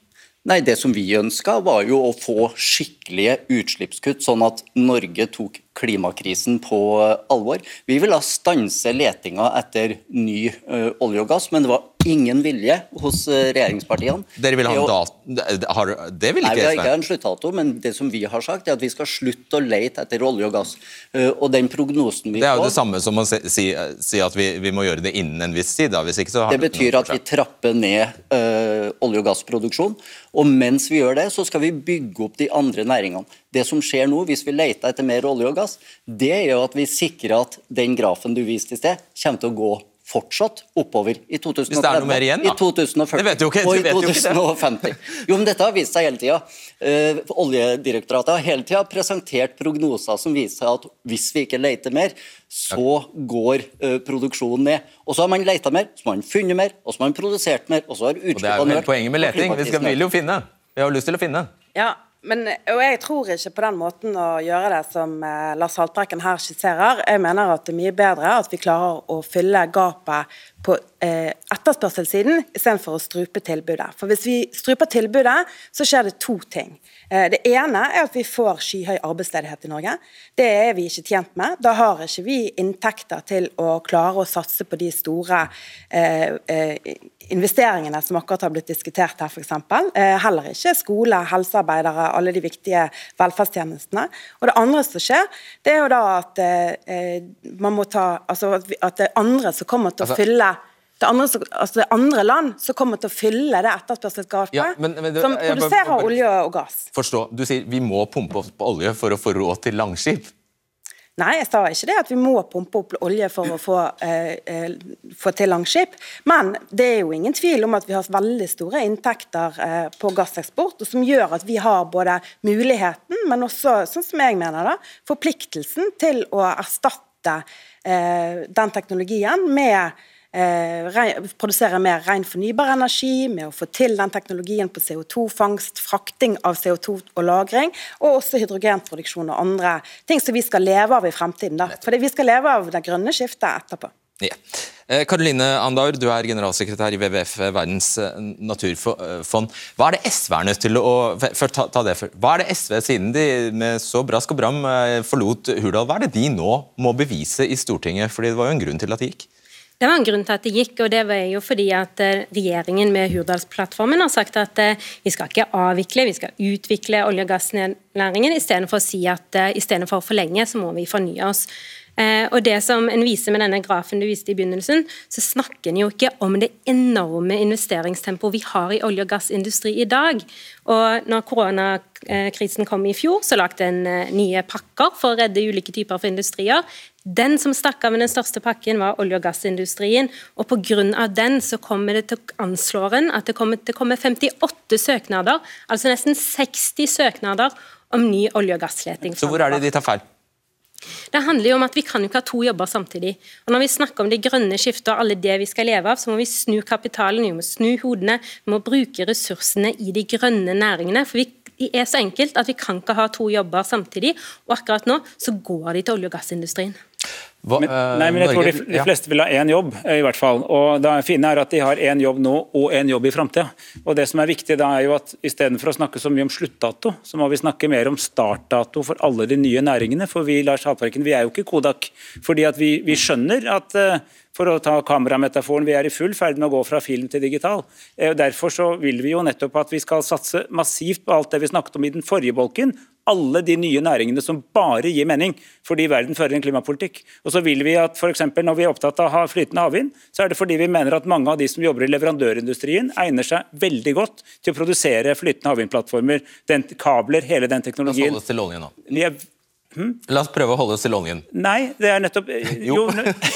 Nei, Det som vi ønska, var jo å få skikkelige utslippskutt, sånn at Norge tok klimakrisen på eh, alvor. Vi ville stanse letinga etter ny ø, olje og gass, men det var ingen vilje hos eh, regjeringspartiene. Dere vil ha en dato har, Det vil Nei, vi har ikke en sluttdato, men det som vi har sagt, er at vi skal slutte å lete etter olje og gass. Eh, Og den prognosen vi får Det er jo det samme som å si, si, si at vi, vi må gjøre det innen en viss tid. Da. Hvis ikke så har Det betyr at vi trapper ned eh, olje- og gassproduksjon. Og mens vi gjør det, så skal vi bygge opp de andre næringene. Det som skjer nå, hvis vi leter etter mer olje og gass, det er jo at vi sikrer at den grafen du viste i sted, kommer til å gå fortsatt oppover i 2030. Hvis det er noe mer igjen, da. I 2040 Det vet du jo ikke, og du i vet jo ikke det. 2050. Jo, men dette har vist seg hele tida. Uh, Oljedirektoratet har hele tida presentert prognoser som viser at hvis vi ikke leter mer, så går uh, produksjonen ned. Og så har man leta mer, så har man funnet mer, og så har man produsert mer, og så har Og det er jo hele poenget med leting. Vi skal, vil jo finne. Vi har jo lyst til å finne. Ja, men, og jeg tror ikke på den måten å gjøre det som eh, Lars Haltbrekken her skisserer. Jeg mener at det er mye bedre at vi klarer å fylle gapet på etterspørselssiden istedenfor å strupe tilbudet. For hvis vi struper tilbudet, så skjer det to ting. Eh, det ene er at vi får skyhøy arbeidsledighet i Norge. Det er vi ikke tjent med. Da har ikke vi inntekter til å klare å satse på de store eh, eh, investeringene som akkurat har blitt diskutert her, f.eks. Eh, heller ikke skole, helsearbeidere, alle de viktige velferdstjenestene. Og det andre som skjer, det er jo da at eh, man må ta Altså at det er andre som kommer til å Altså- fylle det andre, altså det er andre land som kommer til å fylle det etterspørselsgapet, Ja, men- men som jeg produserer bare- olje og gass. Forstå, Du sier vi må pumpe opp olje for å få råd til Langskip. Nei, jeg sa ikke det at vi må pumpe opp olje for å få, eh, eh, få til Langskip. Men det er jo ingen tvil om at vi har veldig store inntekter eh, på gasseksport, og som gjør at vi har både muligheten, men også, sånn som jeg mener da, forpliktelsen til å erstatte eh, den teknologien med produsere mer ren fornybar energi, med å få til den teknologien på CO2-fangst, frakting av CO2 og lagring, og også hydrogenproduksjon og andre ting som vi skal leve av i fremtiden. Da. Fordi vi skal leve av det grønne skiftet etterpå. Ja. Eh, Karoline Andaur, du er generalsekretær i WWF, eh, Verdens eh, naturfond. Hva er det SV er nødt til å for, ta, ta det for. Hva er det SV, siden de med så brask og bram eh, forlot Hurdal, hva er det de nå må bevise i Stortinget? Fordi det var jo en grunn til at de gikk. Det var en grunn til at det gikk, og det var jo fordi at eh, regjeringen med Hurdalsplattformen har sagt at eh, vi skal ikke avvikle, vi skal utvikle olje- og gassnæringen, istedenfor å si at eh, istedenfor å forlenge, så må vi fornye oss. Og det som en viser med denne grafen du viste i begynnelsen, så snakker en jo ikke om det enorme investeringstempoet vi har i olje- og gassindustri i dag. Og når koronakrisen kom i fjor, så lagde en nye pakker for å redde ulike typer for industrier. Den som stakk av med den største pakken, var olje- og gassindustrien. og Pga. den så kommer det til anslår en at det kommer til å komme 58 søknader, altså nesten 60 søknader om ny olje- og gassleting. Så hvor er det de tar feil? Det handler jo om at vi kan jo ikke ha to jobber samtidig. Og Når vi snakker om det grønne skiftet og alle det vi skal leve av, så må vi snu kapitalen, vi må snu hodene, vi må bruke ressursene i de grønne næringene. for vi det er så enkelt at vi kan ikke ha to jobber samtidig, og akkurat nå så går de til olje- og gassindustrien. Hva, men, nei, men jeg tror de, de fleste vil ha én jobb, i hvert fall. Og Det fine er at de har én jobb nå og én jobb i framtida. Og det som er viktig da er jo at istedenfor å snakke så mye om sluttdato, så må vi snakke mer om startdato for alle de nye næringene. For vi Lars Haltbrekken, vi er jo ikke Kodak. fordi at vi, vi skjønner at for å ta kamerametaforen, vi er i full ferd med å gå fra film til digital. Derfor så vil vi jo nettopp at vi skal satse massivt på alt det vi snakket om i den forrige bolken, alle de nye næringene som bare gir mening fordi verden fører en klimapolitikk. Og så vil vi at for eksempel, Når vi er opptatt av flytende havvind, så er det fordi vi mener at mange av de som jobber i leverandørindustrien, egner seg veldig godt til å produsere flytende havvindplattformer, kabler, hele den teknologien. La oss holde oss til oljen nå. Er, hm? La oss prøve å holde oss til oljen. Nei, det er nettopp Jo,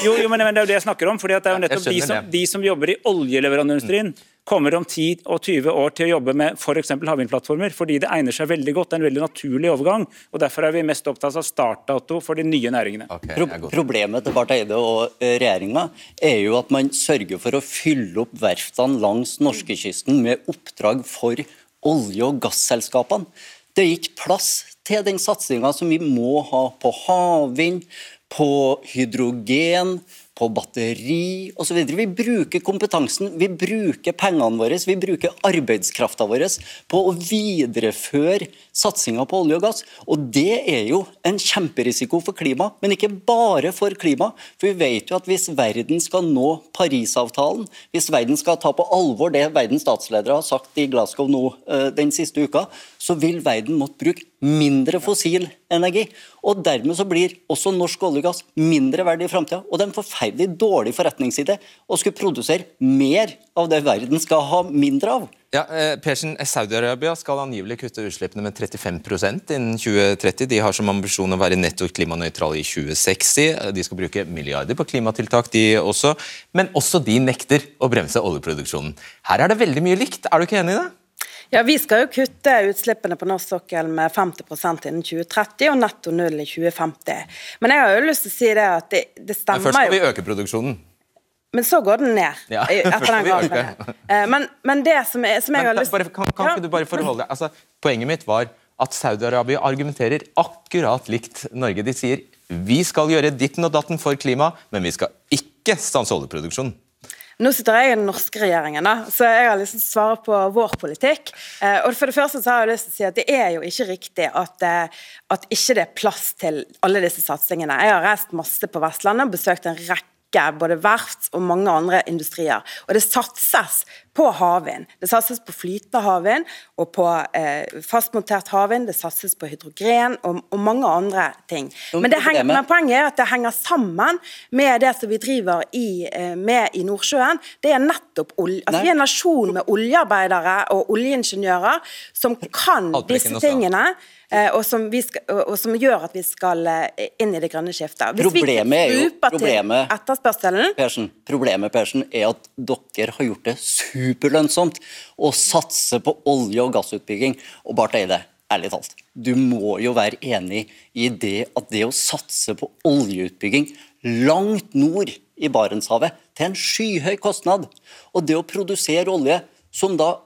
jo, jo men det er jo det jeg snakker om. fordi det er jo nettopp de som, de som, jobber i oljeleverandørindustrien, kommer om 10 og 20 år til å jobbe med f.eks. For havvindplattformer, fordi det egner seg veldig godt. Det er en veldig naturlig overgang. og Derfor er vi mest opptatt av startdato for de nye næringene. Okay, Pro problemet til Barth Eide og eh, regjeringa er jo at man sørger for å fylle opp verftene langs norskekysten med oppdrag for olje- og gasselskapene. Det er ikke plass til den satsinga som vi må ha på havvind, på hydrogen, på batteri osv. Vi bruker kompetansen, vi bruker pengene våre, vi bruker arbeidskrafta vår på å videreføre satsinga på olje og gass. Og det er jo en kjemperisiko for klima, men ikke bare for klima. For vi vet jo at hvis verden skal nå Parisavtalen, hvis verden skal ta på alvor det verdens statsledere har sagt i Glasgow nå eh, den siste uka, så vil verden måtte bruke mindre fossil energi. Og dermed så blir også norsk olje og gass mindre verdt i framtida. Og det er en forferdelig dårlig forretningsidé å skulle produsere mer av det verden skal ha mindre av. Ja, eh, Persen, Saudi-Arabia skal angivelig kutte utslippene med 35% innen 2030. De har som ambisjon å være netto klimanøytrale i 2060. De skal bruke milliarder på klimatiltak, de også. Men også de nekter å bremse oljeproduksjonen. Her er det veldig mye likt, er du ikke enig i det? Ja, Vi skal jo kutte utslippene på norsk sokkel med 50% innen 2030 og netto null i 2050. Men jeg har jo lyst til å si det at det, det stemmer jo Først skal vi øke produksjonen. Men så går den ned. Ja, etter den gangen. Eh, men, men, det som, jeg, som jeg men, har lyst til Kan, kan ikke du bare forholde deg altså, Poenget mitt var at Saudi-Arabia argumenterer akkurat likt Norge. De sier vi skal gjøre ditten og datten for klima, men vi skal ikke stanse oljeproduksjonen. Nå sitter jeg i den norske regjeringen, da, så jeg har lyst til å svare på vår politikk. Eh, og For det første så har jeg lyst til å si at det er jo ikke riktig at, eh, at ikke det er plass til alle disse satsingene. Jeg har reist masse på Vestlandet og besøkt en rekke både verft og mange andre industrier. Og det satses på havvind. Det satses på flytende havvind og på eh, fastmontert havvind. Det satses på hydrogen og, og mange andre ting. Men, henger, men, poenget er at det henger sammen med det som vi driver i, eh, med i Nordsjøen. Det er nettopp olje. Altså, vi er en nasjon med oljearbeidere og oljeingeniører som kan disse tingene. Eh, og som, skal, og som, gjør at vi skal eh, inn i det grønne skiftet. Hvis problemet vi jo problemet, etterspørselen Persen, problemet Persen, er at dere har gjort det superlønnsomt å satse på olje- og gassutbygging. Og Barth Eide, ærlig talt, du må jo være enig i det at det å satse på oljeutbygging langt nord i Barentshavet til en skyhøy kostnad, og det å produsere olje som da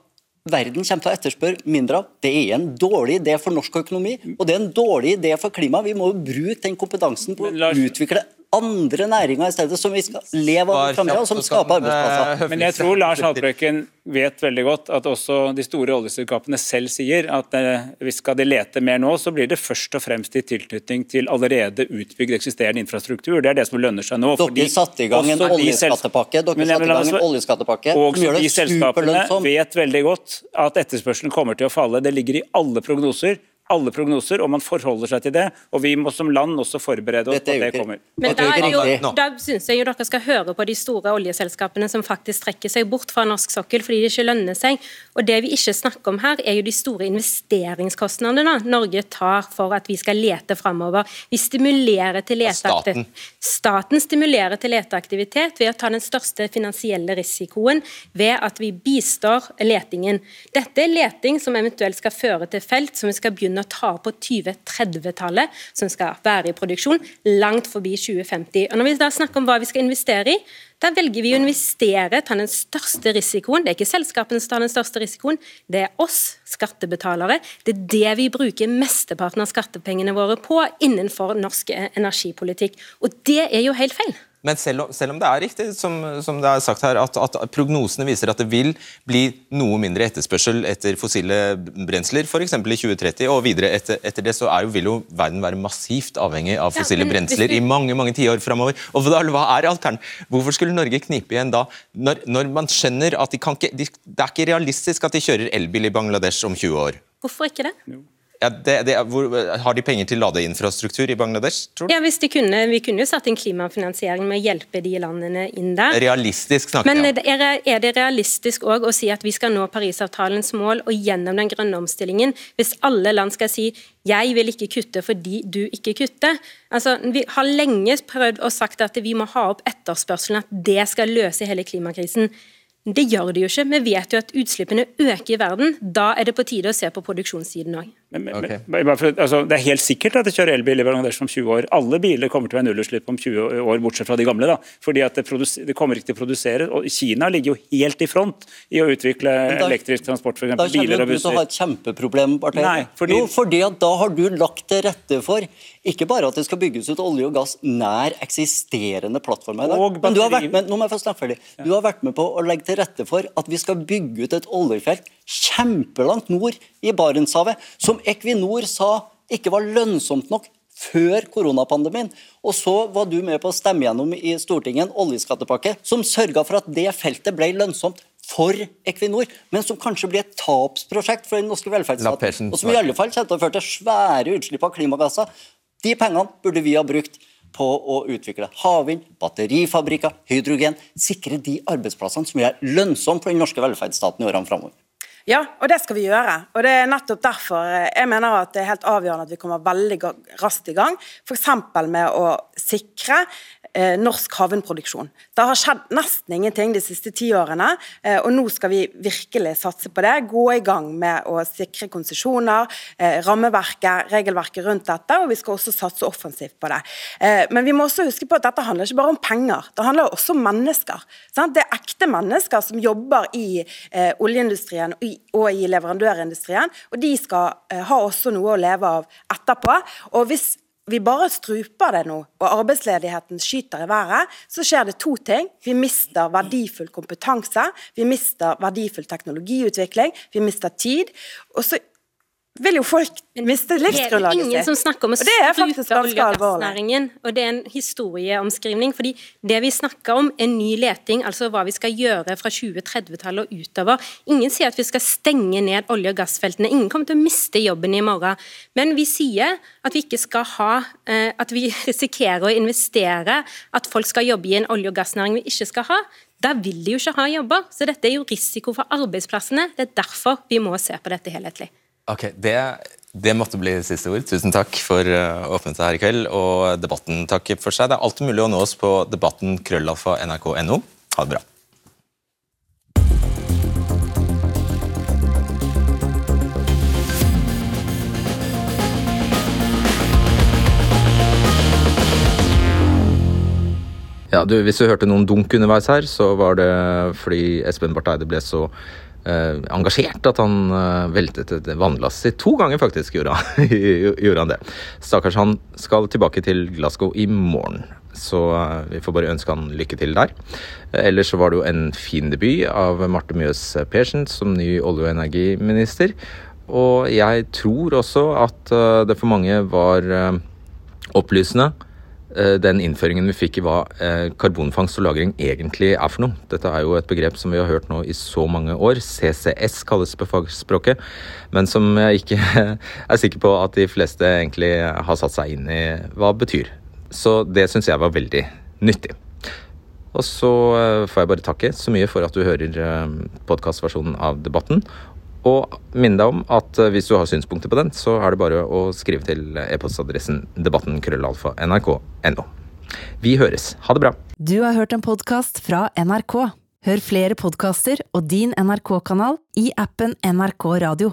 verden kommer til å etterspørre mindre av. Det er en dårlig idé for norsk økonomi, og det er en dårlig idé for klimaet. Vi må jo bruke den kompetansen på å utvikle andre næringer i stedet, som vi skal leve av framtida, og som skaper arbeidsplasser. Men jeg tror Lars Haltbrekken vet veldig godt at også de store oljeselskapene selv sier at eh, hvis skal de lete mer nå, så blir det først og fremst i tilknytning til allerede utbygd eksisterende infrastruktur. Det er det som lønner seg nå. Dere satte i gang en oljeskattepakke, dere satte i gang en oljeskattepakke og som gjør det de selskapene vet veldig godt at etterspørselen kommer til å falle. Det ligger i alle prognoser alle prognoser, og man forholder seg til det. Og vi må som land også forberede oss på at det kommer. Men da, jo, da syns jeg jo dere skal høre på de store oljeselskapene som faktisk trekker seg bort fra norsk sokkel fordi det ikke lønner seg. Og det vi ikke snakker om her, er jo de store investeringskostnadene Norge tar for at vi skal lete framover. Vi stimulerer til leteaktivitet. Staten. Staten stimulerer til leteaktivitet ved å ta den største finansielle risikoen ved at vi bistår letingen. Dette er leting som eventuelt skal føre til felt som vi skal begynne begynne å ta på 2030-tallet, som skal være i produksjon, langt forbi 2050. Og Når vi da snakker om hva vi skal investere i, da velger vi å investere, ta den største risikoen. Det er ikke selskapene som tar den største risikoen, det er oss skattebetalere. Det er det vi bruker mesteparten av skattepengene våre på innenfor norsk energipolitikk. Og det er jo helt feil. Men selv om, selv om, det er riktig, som, som det er sagt her, at, at, prognosene viser at det vil bli noe mindre etterspørsel etter fossile brensler, f.eks. i 2030, og videre etter, etter, det, så er jo, vil jo verden være massivt avhengig av fossile ja, brensler du... i mange mange tiår framover. Og da, hva er altern? Hvorfor skulle Norge knipe igjen da, når, når man skjønner at de kan ikke, de, det er ikke realistisk at de kjører elbil i Bangladesh om 20 år? Hvorfor ikke det? Jo. Ja, det, det, hvor, har de penger til ladeinfrastruktur i Bangladesh? tror du? Ja, hvis de kunne, Vi kunne jo satt inn klimafinansiering med å hjelpe de landene inn der. Realistisk snakker Men er, er det realistisk òg å si at vi skal nå Parisavtalens mål og gjennom den grønne omstillingen, hvis alle land skal si jeg vil ikke kutte fordi du ikke kutter. Altså, Vi har lenge prøvd og sagt at vi må ha opp etterspørselen, at det skal løse hele klimakrisen. Det gjør det jo ikke. Vi vet jo at utslippene øker i verden. Da er det på tide å se på produksjonssiden òg. Okay. Altså, det er helt sikkert at det kjører elbil i Bangladesh om 20 år. Alle biler kommer til å være nullutslipp om 20 år, bortsett fra de gamle. da. Fordi at det, det, kommer ikke til å produsere. og Kina ligger jo helt i front i å utvikle da, elektrisk transport, f.eks. biler og busser. Da kommer du til å ha et kjempeproblem, Barthei. Nei, fordi... Jo, fordi at da har du lagt til rette for ikke bare at det skal bygges ut olje og gass nær eksisterende plattformer i dag, men du har vært med, nå må jeg få snakke ferdig. Du har vært med på å legge til rette for at vi skal bygge ut et oljefelt kjempelangt nord i Barentshavet, som Equinor sa ikke var lønnsomt nok før koronapandemien. Og så var du med på å stemme gjennom i Stortinget en oljeskattepakke som sørga for at det feltet ble lønnsomt for Equinor, men som kanskje blir et tapsprosjekt for den norske velferdsstaten. Og som i alle fall kommer til å føre til svære utslipp av klimagasser. De pengene burde vi ha brukt på å utvikle havvind, batterifabrikker, hydrogen. Sikre de arbeidsplassene som er lønnsomme for den norske velferdsstaten i årene framover. Ja, og det skal vi gjøre. Og det er nettopp derfor jeg mener at det er helt avgjørende at vi kommer veldig raskt i gang. F.eks. med å sikre eh, norsk havvindproduksjon. Det har skjedd nesten ingenting de siste ti årene, eh, og nå skal vi virkelig satse på det. Gå i gang med å sikre konsesjoner, eh, rammeverket, regelverket rundt dette, og vi skal også satse offensivt på det. Eh, men vi må også huske på at dette handler ikke bare om penger, det handler også om mennesker. Sant? Det er ekte mennesker som jobber i eh, oljeindustrien og i, og i leverandørindustrien, og de skal eh, ha også noe å leve av etterpå. Og hvis vi bare struper det nå, og arbeidsledigheten skyter i været, så skjer det to ting. Vi mister verdifull kompetanse, vi mister verdifull teknologiutvikling, vi mister tid. Og så vil jo folk miste livsgrunnlaget sitt. Det er ingen som snakker om å strupe olje- og gassnæringen, og det er en historieomskrivning. fordi det vi snakker om, er ny leting, altså hva vi skal gjøre fra 2030-tallet og utover. Ingen sier at vi skal stenge ned olje- og gassfeltene. Ingen kommer til å miste jobben i morgen. Men vi sier at vi ikke skal ha eh, At vi risikerer å investere, at folk skal jobbe i en olje- og gassnæring vi ikke skal ha. Da vil de jo ikke ha jobber. Så dette er jo risiko for arbeidsplassene. Det er derfor vi må se på dette helhetlig. Ok, det, det, måtte bli siste ord. Tusen takk for uh, seg her i kveld og debatten. Takk for seg. Det er alltid mulig å nå oss på debatten krøllalfa nrk.no. Ha det bra. Ja, du, Hvis du hørte noen dunk underveis her, så var det fordi Espen Barth Eide ble så eh, engasjert at han uh, veltet et vannlass sitt. To ganger faktisk gjorde han, gjorde han det. Stakkars, han skal tilbake til Glasgow i morgen. Så uh, vi får bare ønske han lykke til der. Ellers så var det jo en fin debut av Marte Mjøs Persen som ny olje- og energiminister. Og jeg tror også at det for mange var opplysende den innføringen vi fikk i hva eh, karbonfangst og -lagring egentlig er for noe. Dette er jo et begrep som vi har hørt nå i så mange år. CCS kalles på fagspråket, men som jeg ikke er sikker på at de fleste egentlig har satt seg inn i hva det betyr. Så det syns jeg var veldig nyttig. Og så eh, får jeg bare takke så mye for at du hører podkastversjonen av debatten. Og minne deg om at eh, hvis du har synspunkter på den, så er det bare å skrive til e-postadressen debatten.krøllalfa.nrk.no. Vi høres. Ha det bra. Du har hørt en podkast fra NRK. Hør flere podkaster og din NRK-kanal i appen NRK Radio.